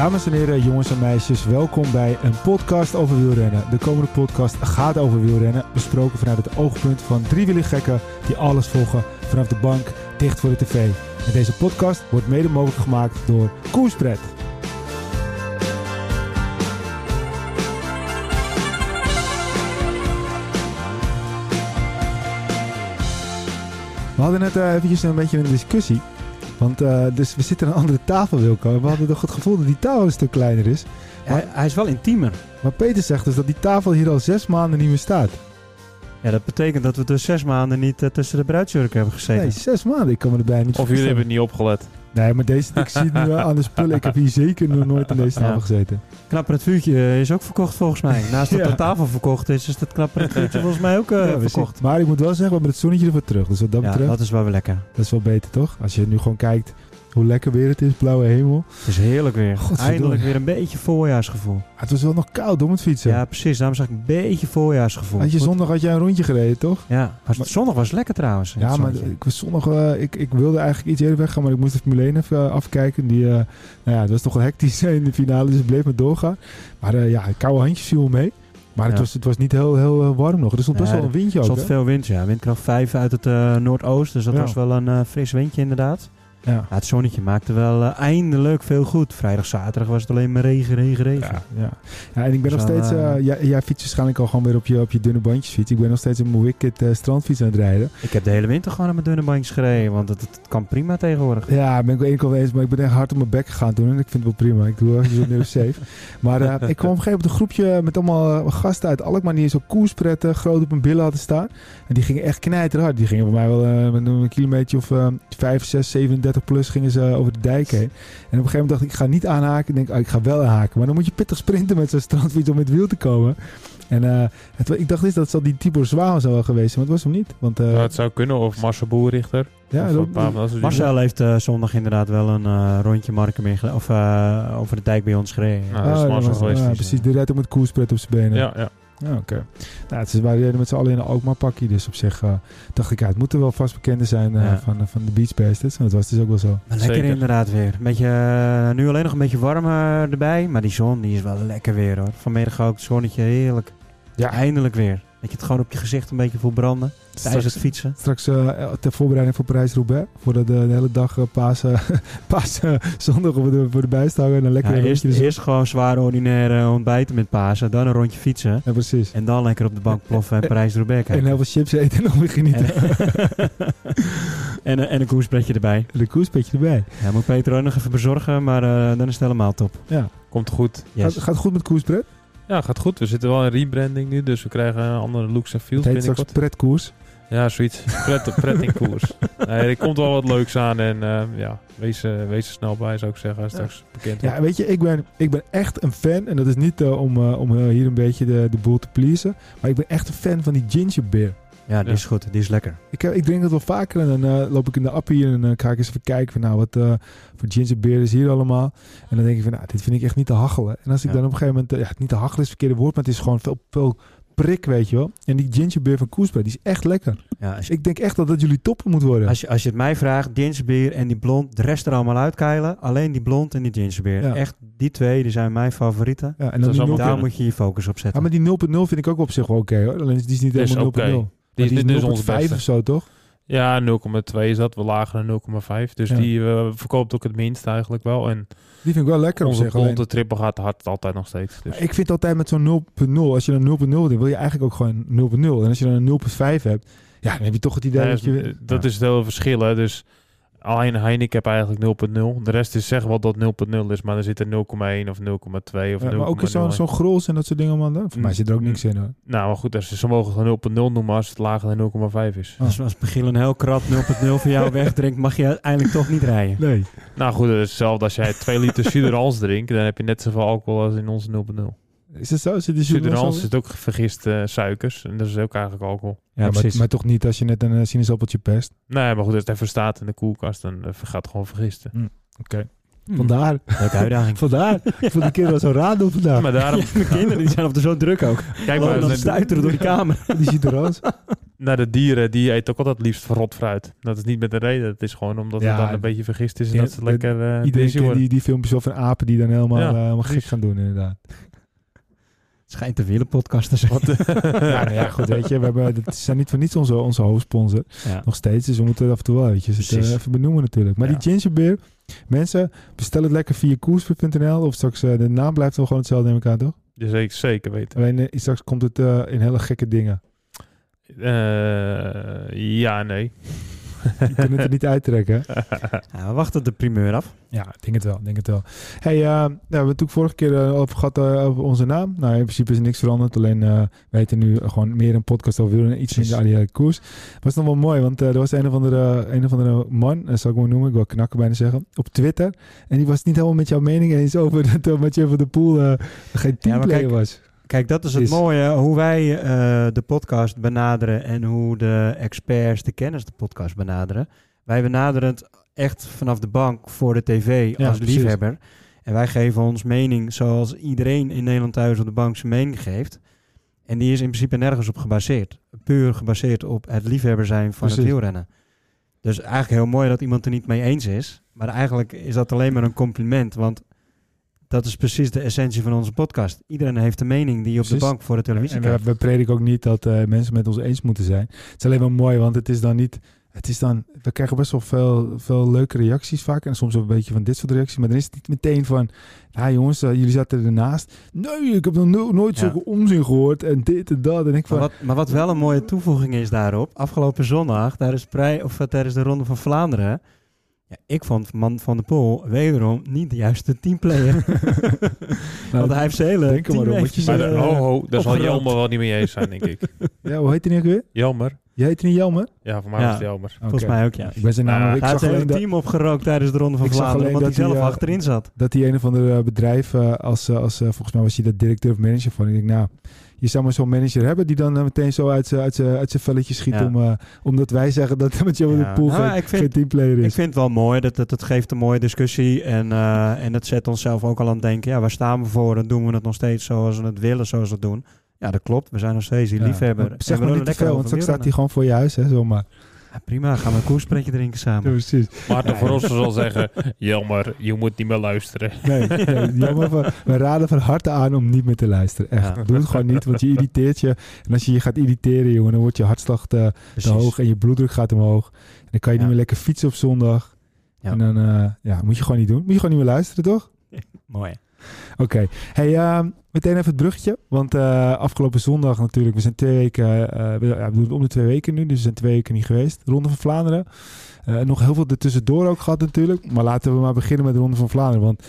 Dames en heren, jongens en meisjes, welkom bij een podcast over wielrennen. De komende podcast gaat over wielrennen, besproken vanuit het oogpunt van driewielige gekken die alles volgen vanaf de bank dicht voor de tv. En deze podcast wordt mede mogelijk gemaakt door Koerspret. We hadden net uh, eventjes een beetje een discussie. Want uh, dus we zitten aan een andere tafel, Wilco. We hadden toch het gevoel dat die tafel een stuk kleiner is. Maar, hij, hij, is wel intiemer. Maar Peter zegt dus dat die tafel hier al zes maanden niet meer staat. Ja, dat betekent dat we dus zes maanden niet uh, tussen de bruidsjurken hebben gezeten. Nee, zes maanden. Ik kan me erbij niet Of jullie hebben het niet opgelet. Nee, maar deze, ik zie het nu aan de spullen. Ik heb hier zeker nog nooit aan deze tafel ja. gezeten. Knapper het vuurtje is ook verkocht volgens mij. Naast dat ja. de tafel verkocht is, is dat knapper het vuurtje volgens mij ook uh, ja, verkocht. Maar ik moet wel zeggen, we hebben het zonnetje ervoor terug. Dus wat dat ja, betreft... dat is wel weer lekker. Dat is wel beter, toch? Als je nu gewoon kijkt hoe lekker weer het is, blauwe hemel. Het is heerlijk weer. Eindelijk weer een beetje voorjaarsgevoel. het was wel nog koud om het fietsen. Ja, precies. Daarom zag ik een beetje voorjaarsgevoel. Had je zondag had jij een rondje gereden, toch? Ja, maar, zondag was lekker trouwens. Ja, maar ik was zondag, uh, ik, ik wilde eigenlijk iets eerder weggaan, maar ik moest de Formule 1 even uh, afkijken. Die, uh, nou ja, het was toch wel hectisch in de finale, dus ik bleef maar doorgaan. Maar ja, koude handjes viel mee. Maar het, Ja. was, het was niet heel, heel warm nog. Er stond best Ja, wel een windje Er ook. stond hè? veel wind, ja. Windkracht 5 uit het uh, noordoosten. Dus dat Ja. was wel een uh, fris windje inderdaad. Ja. Ja, het zonnetje maakte wel uh, eindelijk veel goed. Vrijdag, zaterdag was het alleen maar regen, regen, regen. Ja, ja. ja, en ik ben Dus nog steeds... eh, eh, jij, jij fietst waarschijnlijk al gewoon weer op je, op je dunne bandjes fiets. Ik ben nog steeds een mijn Wicked eh, strandfiets aan het rijden. Ik heb de hele winter gewoon aan mijn dunne bandjes gereden. Want het, het kan prima tegenwoordig. Ja, ben ik wel één keer eens, maar ik ben echt hard op mijn bek gegaan toen. En ik vind het wel prima. Ik doe wel even zo safe. Maar eh, ik kwam op een gegeven moment een groepje met allemaal eh, gasten uit Alkmaar die zo koerspretten groot op hun billen hadden staan. En die gingen echt knijterhard. Die gingen voor mij wel eh, met een kilometer of eh 5, 6, 37 plus gingen ze over de dijk heen. En op een gegeven moment dacht ik, ik ga niet aanhaken. Ik denk, oh, ik ga wel aanhaken. Maar dan moet je pittig sprinten met zo'n strandfiets om met wiel te komen. En eh, het, wa- ik dacht eens dat het die Tibor Zwaal zou wel geweest zijn, maar het was hem niet. Want eh, Ja, het zou kunnen, of Marcel Boerrichter. ja, of dat- een paar van dat soort Marcel heeft eh, zondag inderdaad wel een eh, rondje marken meer gele- of eh, over de dijk bij ons gereden. Dat is Ah, Marcel was- geweest, ja, die precies, die rijdt ook met koerspret op zijn benen. Ja, ja. Ja, oké. Nou, het is waar reden met z'n allen in een Alkmaar pakje. Dus op zich eh, dacht ik, ja, het moeten wel vast bekenden zijn eh, Ja. van, eh, van de Beach Bastards. En dat was dus ook wel zo. Maar lekker Zeker. inderdaad weer. Een beetje, nu alleen nog een beetje warmer erbij. Maar die zon die is wel lekker weer hoor. Vanmiddag ook het zonnetje heerlijk. Ja. Eindelijk weer. Dat je het gewoon op je gezicht een beetje voelt branden. Tijdens het fietsen. Straks eh, ter voorbereiding voor Parijs-Roubaix. Voordat de, de hele dag uh, Pasen, Pasen zondag voor de, voor de bijstangen. En dan lekker Ja, een eerst, eerst gewoon zwaar ordinaire ontbijten met Pasen. Dan een rondje fietsen. Ja, precies. En dan lekker op de bank ploffen en Parijs-Roubaix En kijken. heel veel chips eten en nog weer genieten. En, en, een- en een koerspretje erbij. En een koerspetje erbij. Ja, moet Peter ook nog even bezorgen, maar eh, dan is het helemaal top. Ja. Komt goed. Yes. Gaat, gaat het goed met koerspret? Ja, gaat goed. We zitten wel in rebranding nu, dus we krijgen een andere looks en Het feels heet straks binnenkort. pretkoers. Ja, zoiets. Pret, pret in koers. Nee, er komt wel wat leuks aan en eh, ja, wees, eh, wees er snel bij zou ik zeggen als het straks bekend wordt. Ja, weet je, ik ben, ik ben echt een fan. En dat is niet eh, om, eh, om hier een beetje de, de boel te pleasen. Maar ik ben echt een fan van die ginger beer. Ja, die Ja. is goed. Die is lekker. Ik, heb- ik drink dat wel vaker en dan eh, loop ik in de appie en dan ga ik eens even kijken van nou wat eh, voor ginger beer is hier allemaal. En dan denk ik van nou dit vind ik echt niet te hachelen. En als ik Ja. dan op een gegeven moment, eh, ja niet te hachelen is het verkeerde woord, maar het is gewoon veel, veel prik weet je wel. En die ginger beer van Koerspreid die is echt lekker. Ja, als, Dus je, ik denk echt dat dat jullie toppen moet worden. als, je, als je het mij vraagt, gingerbeer en die blond, de rest er allemaal uitkeilen. Alleen die blond en die gingerbeer. Ja. Echt, die twee, die zijn mijn favorieten. ja, en dan 0,0. Daar kunnen. moet je je focus op Ja, zetten. maar die 0.0 vind ik ook op zich wel oké hoor. Alleen die is niet helemaal 0.0. oké. Die, die dit is onze 0.5 beste. of zo toch? Ja, 0,2 is dat. We lager dan 0,5. Dus Ja. die eh, verkoopt ook het minst eigenlijk wel. En Die vind ik wel lekker op onze zich. Alleen, blonde triple gaat hard altijd nog steeds. Dus. Ik vind altijd met zo'n 0.0, als je dan 0.0 doet, wil je eigenlijk ook gewoon 0.0. En als je dan een 0.5 hebt, ja, dan heb je toch het idee dat je... dat Ja. is het hele verschil. Hè. Dus alleen Heineken heb eigenlijk 0,0. De rest is zeggen wel dat 0,0 is, maar er zit er 0,1 of 0,2 of Ja, 0,0. maar ook zo'n zo'n grols en dat soort dingen, man. Voor Mm. mij zit er ook niks in, hoor. Nou, maar goed, als ze, mogen gewoon 0,0 noemen als het lager dan 0,5 is. Als, als Michiel een heel krat 0.0 voor jou wegdrinkt, mag je uiteindelijk toch niet rijden. Nee. Nou goed, het is hetzelfde als jij 2 liter Suderans drinkt, dan heb je net zoveel alcohol als in onze 0,0. Is dat zo? Zit die Suderans zit ook vergiste suikers en dat is ook eigenlijk alcohol. Ja, Ja, maar, precies. maar toch niet als je net een eh, sinaasappeltje pest. Nee, maar goed, als het even staat in de koelkast, dan eh, gaat het gewoon vergisten. Oké. Hmm. Vandaar. Leuke uitdaging. Vandaar. Ik vond die kerel zo raar doen vandaag. Maar daarom, Mijn kinderen die zijn op de zo druk ook. kijk maar, dan stuiteren door die kamer. Die ziet er roos. naar de dieren, die eten ook altijd liefst verrot fruit. Dat is niet met een reden. Het is gewoon omdat Ja, het dan een beetje vergist is en ja, dat ze de- lekker uh, Iedereen die, die filmpjes over apen die dan helemaal, Ja, eh, helemaal gek gaan doen inderdaad. Het schijnt te zijn. ja, nou ja, goed, weet je, we hebben, dat zijn niet voor niets onze, onze hoofdsponsor. Ja. Nog steeds, dus we moeten het af en toe wel eventjes het, Precies. eh, even benoemen natuurlijk. Maar Ja. die gingerbeer, mensen, bestel het lekker via koers.nl of straks, eh, de naam blijft wel gewoon hetzelfde, neem ik aan, toch? Ja, zeker, zeker weten. Alleen eh, straks komt het eh, in hele gekke dingen. Eh, ja, nee. Je kunt het er niet uittrekken. Ja, we wachten de primeur af. Ja, ik denk het wel, denk het wel. Hey, eh, nou, we hebben het ook vorige keer eh, over gehad eh, over onze naam. Nou, in principe is er niks veranderd. Alleen eh we heten nu gewoon meer een podcast over en iets Precies. minder Adiada koers. Is nog wel mooi, want er was een of andere, een of andere man, dat zal ik maar noemen, ik wil knakken bijna zeggen, op Twitter. En die was het niet helemaal met jouw mening eens over dat uh, Mathieu van der Poel geen teamplayer kijk, was. Kijk, dat is het mooie. Hoe wij eh, de podcast benaderen en hoe de experts, de kenners de podcast benaderen. Wij benaderen het echt vanaf de bank voor de tv Ja, als precies. liefhebber. En wij geven ons mening zoals iedereen in Nederland thuis op de bank zijn mening geeft. En die is in principe nergens op gebaseerd. Puur gebaseerd op het liefhebber zijn van het wielrennen. Dus eigenlijk heel mooi dat iemand er niet mee eens is. Maar eigenlijk is dat alleen maar een compliment. Want dat is precies de essentie van onze podcast. Iedereen heeft een mening die je op de bank voor de televisie En krijgt. we, we prediken ook niet dat eh, mensen met ons eens moeten zijn. Het is alleen maar mooi, want het is dan niet... Het is dan, we krijgen best wel veel, veel leuke reacties vaak. En soms ook een beetje van dit soort reacties. Maar dan is het niet meteen van... Ja jongens, eh, jullie zaten ernaast. Nee, ik heb nog no- nooit Ja. zulke onzin gehoord. En dit en dat. En ik van... Maar wat, maar wat wel een mooie toevoeging is daarop. Afgelopen zondag, tijdens, prij, of, eh, tijdens de Ronde van Vlaanderen. Ja, ik vond Man van der Poel wederom niet de juiste teamplayer. Want hij heeft zijn hele denk er maar wat je Maar de, ho, ho, daar zal. Jelmer wel niet mee eens zijn, denk ik. Ja, hoe heet hij nu ook weer? Jelmer? Je heet niet Jelmer? Ja, voor mij Ja. was het Jelmer. Volgens mij ook, ja. Ik ben zijn naam... Nou, ik hij zag hele alleen dat, team opgerookt tijdens de Ronde van Ik zag Vlaanderen. alleen Want hij dat zelf hij, eh, achterin zat. dat hij een of andere bedrijf eh, als, als volgens mij was hij de directeur of manager van. Ik denk, nou, je zou maar zo'n manager hebben die dan eh, meteen zo uit zijn uit uit zijn velletje schiet Ja. om, eh, omdat wij zeggen dat met jou Ja. de pool Nou, geen, ik vind- geen teamplayer Ik is. vind het wel mooi. Dat, dat, het geeft een mooie discussie. En, eh, en het zet ons zelf ook al aan het denken. Ja, waar staan we voor? En doen we het nog steeds zoals we het willen, zoals we het doen? Ja, dat klopt. We zijn nog steeds die liefhebber. Zeg maar niet te veel, want straks staat hij gewoon voor je huis, hè, zomaar. Ja, prima, gaan we een koerspretje drinken Ja, samen. precies. Maarten van Rossen zal zeggen... Jelmer, je moet niet meer luisteren. Nee, nee, jammer van, we raden van harte aan om niet meer te luisteren. Echt, Ja. doe het gewoon niet, want je irriteert je. En als je je gaat irriteren, jongen, dan wordt je hartslag te, hoog en je bloeddruk gaat omhoog. En dan kan je Ja. niet meer lekker fietsen op zondag. Ja. En dan eh, ja, moet je gewoon niet doen. Moet je gewoon niet meer luisteren, toch? Mooi. Oké. Hey, eh, meteen even het bruggetje. Want eh, afgelopen zondag natuurlijk, we zijn twee weken, eh, we, ja, we doen het om de twee weken nu, dus we zijn twee weken niet geweest. Ronde van Vlaanderen. Eh, nog heel veel ertussendoor ook gehad natuurlijk. Maar laten we maar beginnen met de Ronde van Vlaanderen. Want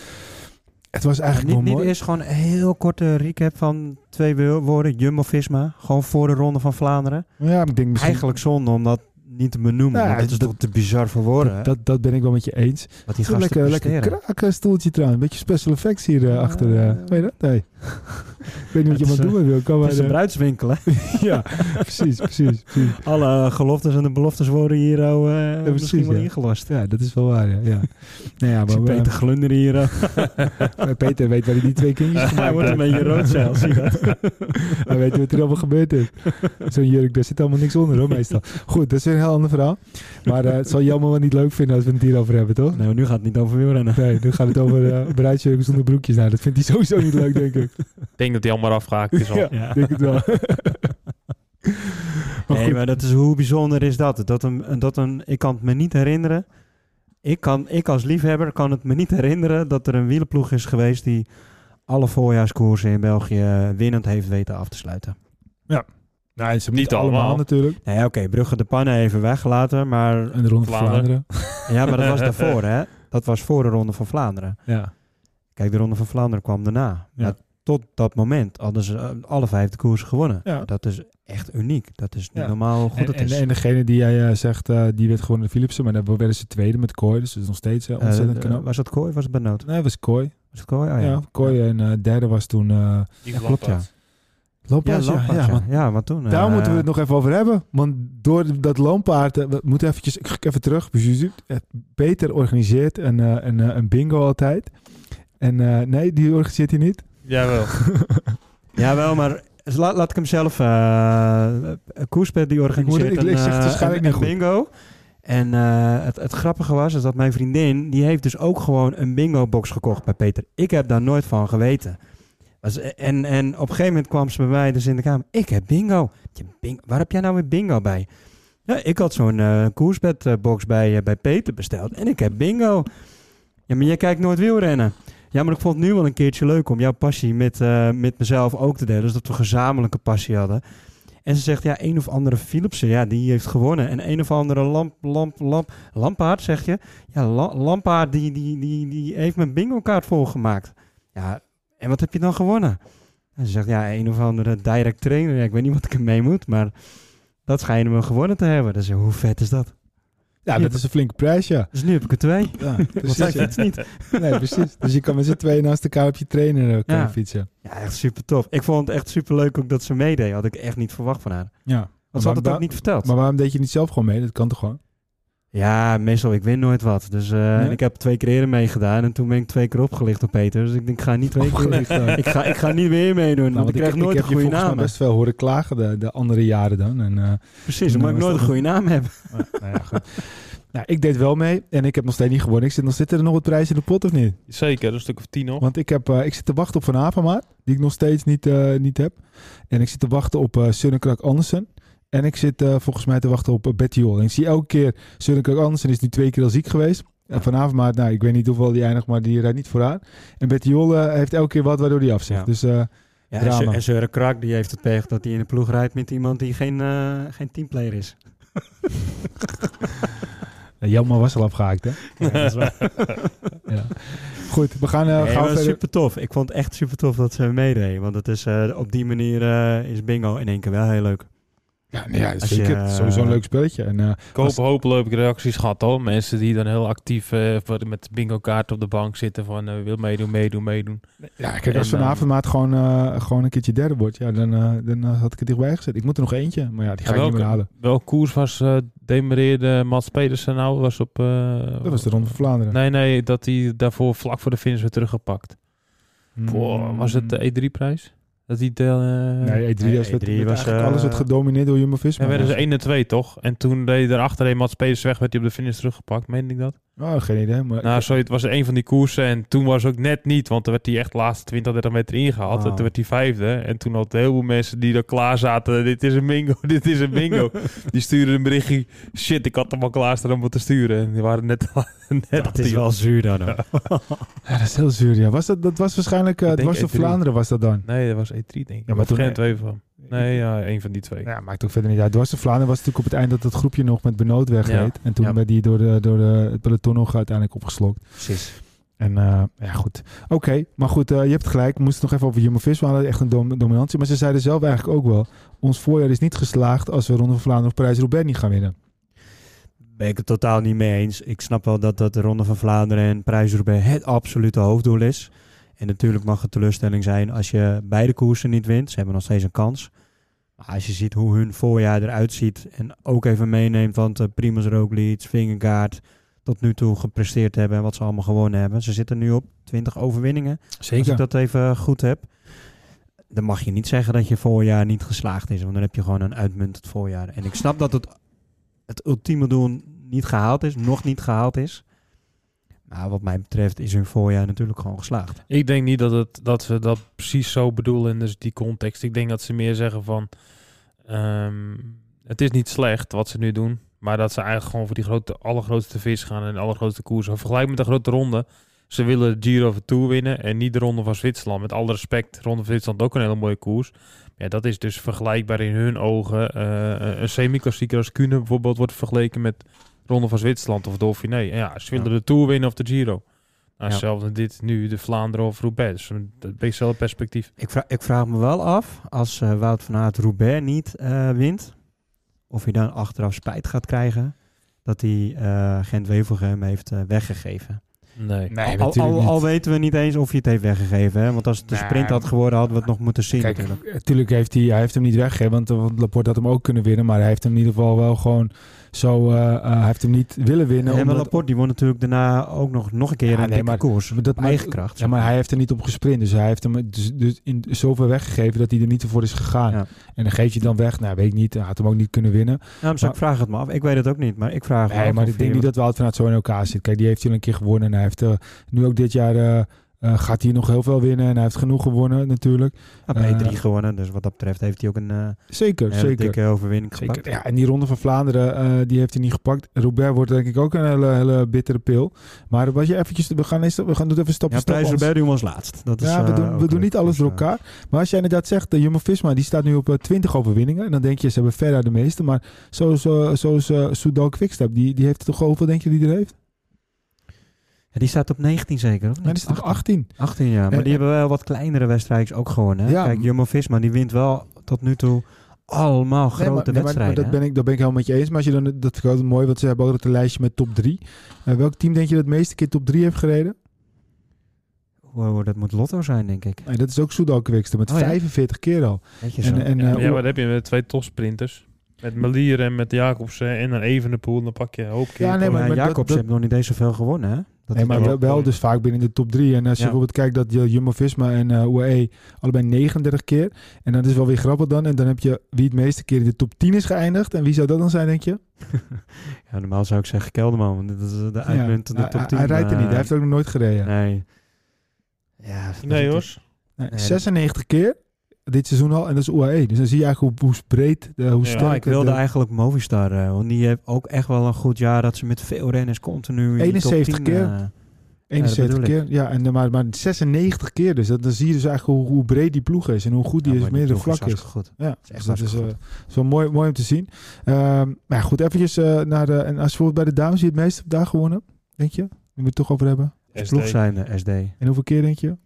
het was eigenlijk niet, wel niet mooi. eerst gewoon een heel korte recap van twee wo- woorden. Jumbo-Visma. Gewoon voor de Ronde van Vlaanderen. Ja, ik denk misschien... Eigenlijk zonde om dat niet te benoemen. Ja, want dat is dat- toch te bizar voor woorden. dat, dat, dat ben ik wel met je eens. wat die gasten lekker, lekker kraken stoeltje trouwens. Een beetje special effects hier eh, Ja. achter. eh weet je dat? Nee. Ik weet niet wat je is, doen wil. Kan Het is een eh, bruidswinkel, hè? ja, precies, precies, precies. Alle eh, geloftes en de beloftes worden hier al eh, precies, misschien wel ja. ingelost. Ja, dat is wel waar, ja. ja. Nou ja, maar, Peter Glunder hier. eh, Peter weet waar hij die twee kindjes hij gemaakt wordt een beetje rood zelfs. Zie je dat? Hij weet wat er allemaal gebeurd is. Zo'n jurk, daar zit allemaal niks onder hoor, meestal. Goed, dat is weer een heel ander verhaal. Maar eh, het zal Jan wel niet leuk vinden als we het hierover hebben, toch? Nee, maar nu gaat het niet over wielrennen. Nee, nu gaat het over uh, bruidsjurken zonder broekjes. Nou, dat vindt hij sowieso niet leuk, denk ik. Ik denk dat hij allemaal afgehaakt is al. Ja, Ja. denk het wel. maar Nee, maar dat is hoe bijzonder is dat? Dat een, dat een, ik kan het me niet herinneren. Ik, kan, ik als liefhebber kan het me niet herinneren dat er een wielenploeg is geweest die alle voorjaarskoersen in België winnend heeft weten af te sluiten. nou, ze hebben niet Niet allemaal, allemaal. natuurlijk. Nee, oké, Brugge de Pannen even weggelaten, maar En de Ronde van Vlaanderen. Vlaanderen. ja, maar dat was daarvoor, hè? Dat was voor de Ronde van Vlaanderen. Ja. Kijk, de Ronde van Vlaanderen kwam daarna. Ja. Tot dat moment hadden ze eh, alle vijf de koersen gewonnen. Ja. Dat is echt uniek. Dat is niet Ja. normaal goed En, het en, is. en degene die jij eh, zegt, eh, die werd gewonnen de Philipsen. Maar dan werden ze tweede met Kooi. Dus dat is nog steeds eh, ontzettend knap. was dat Kooi of was het Benoot? Nee, het was Kooi. Was het Kooi? Oh, ja. ja. Kooi en derde was toen uh, Die klopt, ja. Looppaard. Ja, ja, ja. want Ja, maar toen... daar moeten we het nog even over hebben. Want door dat loompaard, eh, we moeten eventjes, ik ga even terug. Peter organiseert een, eh, een, een bingo altijd. En eh, nee, die organiseert hij niet. Jawel. Ja, wel, maar Dus laat, laat ik hem zelf... eh Koerspet die organiseert Ik moet- ik een, zeg eh, een- een bingo. En eh, het, het grappige was is dat mijn vriendin... die heeft dus ook gewoon een bingo-box gekocht bij Peter. Ik heb daar nooit van geweten. Was- En, en op een gegeven moment kwam ze bij mij dus in de kamer. Ik heb bingo. Je bing, waar heb jij nou weer bingo bij? Ja, ik had zo'n eh koersbedbox bij, bij Peter besteld. En ik heb bingo. Ja, maar jij kijkt nooit wielrennen. Ja, maar ik vond het nu wel een keertje leuk om jouw passie met, eh, met mezelf ook te delen. Dus dat we gezamenlijke passie hadden. En ze zegt, ja, een of andere Philipsen, ja, die heeft gewonnen. En een of andere lamp, lamp, lamp, Lampaard, zeg je? Ja, La- Lampaard, die, die, die, die heeft mijn bingo-kaart volgemaakt. Ja, en wat heb je dan gewonnen? En ze zegt, ja, een of andere direct trainer. Ja, ik weet niet wat ik ermee moet, maar dat schijnen we gewonnen te hebben. Dus hoe vet is dat? Ja, dat is een flinke prijs, ja. Dus nu heb ik er twee. ja Want precies, ja. fietst niet. Nee, precies. Dus je kan met z'n tweeën naast elkaar op je trainer eh, kunnen Ja. fietsen. Ja, echt super tof. Ik vond het echt super leuk ook dat ze meedeed. Had ik echt niet verwacht van haar. Ja. Want ze had het ook niet verteld. Maar waarom deed je niet zelf gewoon mee? Dat kan toch gewoon? Ja, meestal, ik win nooit wat. Dus eh, ik heb twee keer eerder meegedaan en toen ben ik twee keer opgelicht door Peter. Dus ik denk, ik ga niet twee keer. Opgelicht, eh. ik, ga, ik ga niet weer meedoen, Nou, want ik krijg nooit heb een goede volgens mij naam. best veel horen klagen de, de andere jaren dan. En, eh, Precies, omdat ik Nou, nooit een goede naam heb. nou ja, goed. Nou, ik deed wel mee en ik heb nog steeds niet gewonnen. Ik zit nog, zit er nog wat prijs in de pot of niet? Zeker, een stuk of tien nog. Want ik, heb, eh, ik zit te wachten op Van Avermaat, die ik nog steeds niet, eh, niet heb. En ik zit te wachten op eh Sunnekrak Andersen. En ik zit eh, volgens mij te wachten op uh, Betty Jol. En ik zie elke keer, Sunnekrak Andersen is nu twee keer al ziek geweest. En Van Avermaat, nou, ik weet niet hoeveel die eindigt, maar die rijdt niet vooraan. En Betty Jol eh, heeft elke keer wat waardoor die afzegt. Ja. Dus eh, Ja, en Drama. Seur- en Søren Krak die heeft het pech dat hij in de ploeg rijdt met iemand die geen, eh, geen teamplayer is. Jelma was al afgehaakt, hè? Ja, dat is waar. Ja. Goed, we gaan, eh Nee, gaan maar verder. super tof. Ik vond het echt super tof dat ze meedeed. Want het is, eh, op die manier eh, is bingo in één keer wel heel leuk. Ja, nee, ja zeker. je, sowieso een leuk spelletje. En, eh, Ik hoop hopelijk heb ik reacties gehad hoor. Mensen die dan heel actief eh, voor- met bingo kaart op de bank zitten van eh, wil meedoen, meedoen, meedoen. ja, kijk, als En, Van eh, Avermaat gewoon, eh, gewoon een keertje derde wordt, ja, dan, eh, dan eh, had ik het dichtbij gezet. Ik moet er nog eentje, maar ja, die ga ik niet meer halen. welke koers was eh demereerde Mats Pedersen nou? Was op... eh, Dat was de Ronde van Vlaanderen. Nee, nee, dat hij daarvoor vlak voor de finish weer teruggepakt. Mm. Boah, was het de E3-prijs? Dat hij de... eh, Nee, E3, Nee, was, werd- E3 werd was, eigenlijk eh, alles werd gedomineerd door Jumbo-Visma. En werden ze 1 en 2 toch? En toen deed erachter een Mats Pedersen weg, werd hij op de finish teruggepakt. Meen ik dat? Oh, geen idee. Maar Nou, sorry, het was een van die koersen. En toen was ook net niet, want toen werd hij echt de laatste 20, 30 meter ingehaald. Oh. En toen werd hij vijfde. En toen had heel veel mensen die er klaar zaten. Dit is een bingo, dit is een bingo. die stuurden een berichtje. Shit, ik had hem al klaar staan om het te sturen. En die waren net, net Dat is wel zuur dan. hoor. ja, dat is heel zuur. Ja. Was dat, dat was waarschijnlijk, het denk was de E3. Vlaanderen was dat dan. Nee, dat was E3 denk ik. maar maar toen- toen geen twee van. Nee, ja, één van die twee. Ja, maakt ook verder niet uit. Dwars de Vlaanderen was natuurlijk op het eind dat het groepje nog met Benoot wegreed. En toen Ja. werd die door, de, door de, het peloton nog uiteindelijk opgeslokt. Precies. En eh, ja, goed. Oké, maar goed, eh, je hebt gelijk. We moesten nog even over Jumbo-Visma. We hadden echt een dom- dominantie. Maar ze zeiden zelf eigenlijk ook wel... ons voorjaar is niet geslaagd als we Ronde van Vlaanderen of Parijs-Roubaix niet gaan winnen. Ben ik het totaal niet mee eens. Ik snap wel dat, dat de Ronde van Vlaanderen en Prijs-Roubaix het absolute hoofddoel is. En natuurlijk mag het teleurstelling zijn als je beide koersen niet wint. Ze hebben nog steeds een kans. Maar als je ziet hoe hun voorjaar eruit ziet en ook even meeneemt, want uh, Primoz Roglic, Vingegaard tot nu toe gepresteerd hebben en wat ze allemaal gewonnen hebben. Ze zitten nu op 20 overwinningen. Als ik dat even goed heb. Dan mag je niet zeggen dat je voorjaar niet geslaagd is. Want dan heb je gewoon een uitmuntend voorjaar. En ik snap dat het, het ultieme doel niet gehaald is. Nog niet gehaald is. Maar wat mij betreft is hun voorjaar natuurlijk gewoon geslaagd. Ik denk niet dat, het, dat ze dat precies zo bedoelen in dus die context. Ik denk dat ze meer zeggen van... ehm, het is niet slecht wat ze nu doen. Maar dat ze eigenlijk gewoon voor die grote, allergrootste vis gaan en de allergrootste koersen. Vergelijk met de grote ronde. Ze willen de Giro Tour winnen en niet de Ronde van Zwitserland. Met alle respect, Ronde van Zwitserland ook een hele mooie koers. Dat is dus vergelijkbaar in hun ogen. Uh, een semi-klassieker als Kuhne bijvoorbeeld wordt vergeleken met Ronde van Zwitserland of Dauphiné. En ja, ze willen Ja. de Tour winnen of de Giro. Nou, Ja. zelfs dit nu de Vlaanderen of Roubaix. Dus een een beetje hetzelfde perspectief. Ik vraag, ik vraag me wel af, als eh, Wout van Aert Roubaix niet eh, wint, of hij dan achteraf spijt gaat krijgen dat hij eh Gent-Wevelgem heeft eh, weggegeven. Nee. Nee, al, natuurlijk al, weten we niet eens of hij het heeft weggegeven. Hè? Want als het een Nee, sprint had geworden, hadden we het nog moeten zien. Kijk, natuurlijk. natuurlijk heeft hij, hij heeft hem niet weggegeven, want, want Laporte had hem ook kunnen winnen. Maar hij heeft hem in ieder geval wel gewoon zo, eh, eh, hij heeft hem niet willen winnen. En omdat- Laporte die won natuurlijk daarna ook nog, nog een keer Ja, een nee, maar koers. maar dat op eigen kracht. Ja, maar hij heeft er niet op gesprint. Dus hij heeft hem dus, dus in zoveel weggegeven dat hij er niet voor is gegaan. Ja. En dan geef je dan weg. Nou, weet ik niet. Hij had hem ook niet kunnen winnen. Ja, dus ik vraag het me af. Ik weet het ook niet, maar ik vraag het me Nee, af maar ik denk niet dat Wout vanuit zo in elkaar zit. Kijk, die heeft hij al een keer gewonnen. En hij heeft eh, nu ook dit jaar... eh, gaat hij nog heel veel winnen. En hij heeft genoeg gewonnen natuurlijk. Hij heeft eh, E3 gewonnen, dus wat dat betreft heeft hij ook een eh, Zeker, zeker. dikke overwinning Zeker. gepakt. Ja, en die ronde van Vlaanderen, die heeft hij niet gepakt. Robert wordt denk ik ook een hele, hele bittere pil. Maar wat je eventjes, we gaan, eerst, we gaan doen even stapje Ja, anders- Rebellion was laatst. Dat is, Ja, we doen, we doen niet alles Dus, door elkaar. Maar als jij inderdaad zegt, de Jumbo-Visma, die staat nu op eh, 20 overwinningen. En dan denk je, ze hebben verder de meeste. Maar zoals, zoals uh, Soudal Quickstep, die, die heeft toch hoeveel denk je die er heeft? Ja, die staat op 19 zeker, of niet? Nee, die staat op 18. 18, ja. Maar En- die hebben wel wat kleinere wedstrijdjes ook gewonnen. Hè? Ja. Kijk, Jumbo-Visma, die wint wel tot nu toe allemaal grote Nee, maar, nee, maar- wedstrijden. maar dat, ben ik, dat ben ik helemaal met je eens. Maar als je dan, dat vind ik altijd mooi, want ze hebben ook het lijstje met top 3. welk team denk je dat het meeste keer top 3 heeft gereden? Wow, dat moet Lotto zijn, denk ik. Nee, dat is ook Soudal Quickstep met Oh, ja. 45 keer al. Je En, en, Ja, eh, wat heb je met twee topsprinters? Met Melier en met Jacobsen en dan Evenepoel. Dan pak je een hoop keer. Ja, nee, maar, maar- maar dat- Jacobs dat- heeft nog niet eens zoveel gewonnen, hè? Dat nee, maar wel- wel, dus vaak binnen de top 3. En als je Ja. bijvoorbeeld kijkt dat je Jumbo-Visma en eh UAE allebei 39 keer. En dat is wel weer grappig dan. En dan heb je wie het meeste keer in de top 10 is geëindigd. En wie zou dat dan zijn, denk je? Ja, normaal zou ik zeggen Kelderman, want dit is eh, de uitmuntende hij, top hij- 10. hij rijdt er niet. eh, Hij heeft ook nog nooit gereden. Nee. Ja, Nee hoor. Nee, Nee, 96 keer dit seizoen al. En dat is UAE. Dus dan zie je eigenlijk hoe, hoe breed, eh, hoe Ja, sterk... Nou, ik wilde eh, eigenlijk Movistar, eh, want die heeft ook echt wel een goed jaar dat ze met veel renners continu in die 71 top 10, keer. eh, 71 bedoel keer. Ja, en, dan maar, maar 96 keer. Dus dat, dan zie je dus eigenlijk hoe, hoe breed die ploeg is. En hoe goed die ja, is, die meerdere vlak is. goed. Ja, is dus echt dat is, eh, is wel mooi, mooi om te zien. Ehm, maar ja, goed, eventjes eh, naar de... En als je bijvoorbeeld bij de dames, wie het meest daar gewonnen? Denk je? Die we het toch over hebben. SD. ploeg zijn de SD. En hoeveel keer denk je?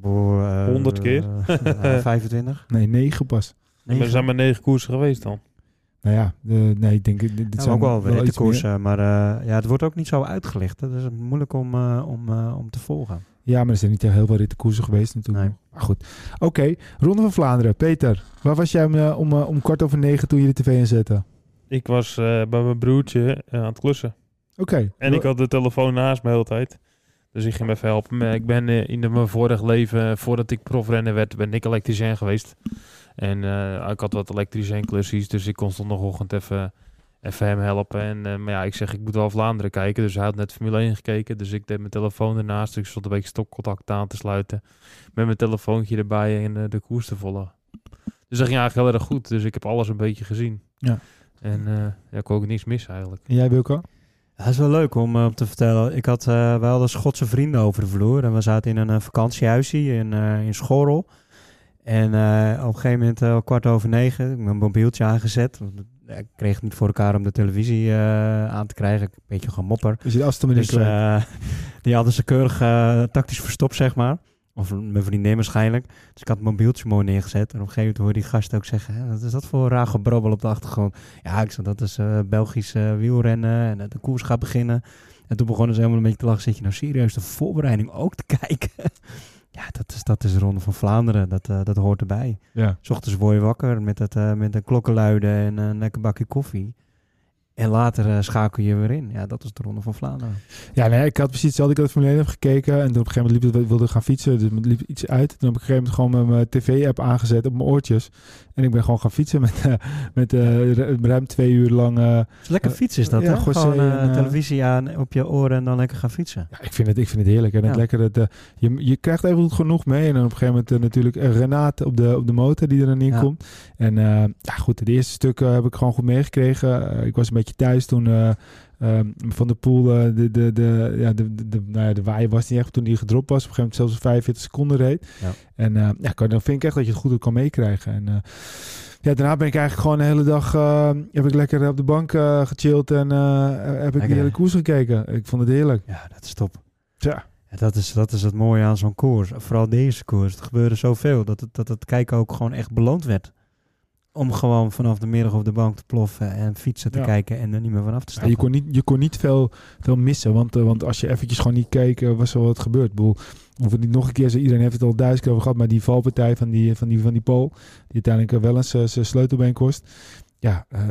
Boor, eh, 100 keer. eh, 25. Nee, negen pas. Maar er zijn maar negen koersen geweest dan. Nou ja, de, nee, ik denk... Dit, dit Ja, zijn ook wel meer. rittenkoersen, maar eh, ja, het wordt ook niet zo uitgelicht. Dat is moeilijk om, eh, om, eh, om te volgen. Ja, maar er zijn niet heel veel rittenkoersen geweest natuurlijk. Nee. Maar goed. Oké, Ronde van Vlaanderen. Peter, waar was jij om, om, om kwart over negen toen je de tv inzette? Ik was eh, bij mijn broertje aan het klussen. Oké. En ik had de telefoon naast me de hele tijd. Dus ik ging me even helpen. Ik ben eh, in mijn vorig leven, voordat ik profrenner werd, ben ik elektricien geweest. En eh, ik had wat elektricien klussies, dus ik kon zondagochtend even, even hem helpen. En, eh, maar ja, ik zeg, ik moet wel Vlaanderen kijken. Dus hij had net Formule 1 gekeken. Dus ik deed mijn telefoon ernaast. Ik stond een beetje stopcontact aan te sluiten. Met mijn telefoontje erbij en eh, de koers te volgen. Dus dat ging eigenlijk heel erg goed. Dus ik heb alles een beetje gezien. Ja. En eh, ja, ik kon ook niks missen eigenlijk. En jij, Wilco? Dat is wel leuk om eh, te vertellen. Ik had uh, wel de Schotse vrienden over de vloer. En we zaten in een uh, vakantiehuisje in, uh, in Schorrel. En op een gegeven moment, uh, kwart over negen, ik mijn mobieltje aangezet. Ik kreeg het niet voor elkaar om de televisie aan te krijgen. Een beetje gemopper. Dus dus, uh, die hadden ze keurig tactisch verstopt, zeg maar. Of mijn vriendin waarschijnlijk. Dus ik had mijn mobieltje mooi neergezet. En op een gegeven moment hoorde die gast ook zeggen... wat is dat voor raar gebrabbel op de achtergrond? Ja, ik zei, dat is uh, Belgisch uh, wielrennen en de koers gaat beginnen. En toen begonnen ze helemaal een beetje te lachen. Zit je nou serieus de voorbereiding ook te kijken? ja, dat is, dat is de Ronde van Vlaanderen. Dat, dat hoort erbij. Ja. S ochtends word je wakker met, het, met een klokkenluiden en een lekker bakje koffie. En later uh, schakel je weer in. Ja, dat is de Ronde van Vlaanderen. Ja, nee, ik had precies hetzelfde. Ik had Formule 1 gekeken en toen op een gegeven moment liep het, wilde gaan fietsen. Dus liep iets uit. Toen heb ik op een gegeven moment gewoon mijn tv-app aangezet op mijn oortjes. En ik ben gewoon gaan fietsen met, uh, met uh, ruim twee uur lang... Uh, lekker fietsen is dat, ja, hè? Gewoon en, televisie aan op je oren en dan lekker gaan fietsen. Ja, ik vind het, ik vind het heerlijk. En het Ja. lekker, het, je, je krijgt even goed genoeg mee. En dan op een gegeven moment natuurlijk Renate op de, op de motor die er dan in komt. En ja, goed, het eerste stuk heb ik gewoon goed meegekregen. Ik was een beetje thuis toen um, Van der Poel uh, de, de, de, ja, de, de, de, nou ja, de waaier was niet echt toen hij gedropt was. Op een gegeven moment zelfs 45 seconden reed. Ja. En uh, ja, dan vind ik echt dat je het goed kan meekrijgen. En uh, ja, daarna ben ik eigenlijk gewoon de hele dag heb ik lekker op de bank gechilled en heb ik de hele koers gekeken. Ik vond het heerlijk. Ja, dat is top. Ja. Ja, dat, is, dat is het mooie aan zo'n koers. Vooral deze koers. Er gebeurde zoveel dat het, dat het kijken ook gewoon echt beloond werd. Om gewoon vanaf de middag op de bank te ploffen en fietsen te Ja. kijken en er niet meer vanaf te Ja, stappen. je, kon niet, je kon niet veel, veel missen, want, eh, want als je eventjes gewoon niet keek, eh, was er wat gebeurd. Ik bedoel, we hoeven het niet nog een keer, zo, iedereen heeft het al duizend keer over gehad, maar die valpartij van die, van die, van die Pool, die uiteindelijk wel eens eh, zijn sleutelbeen kost. Ja, eh,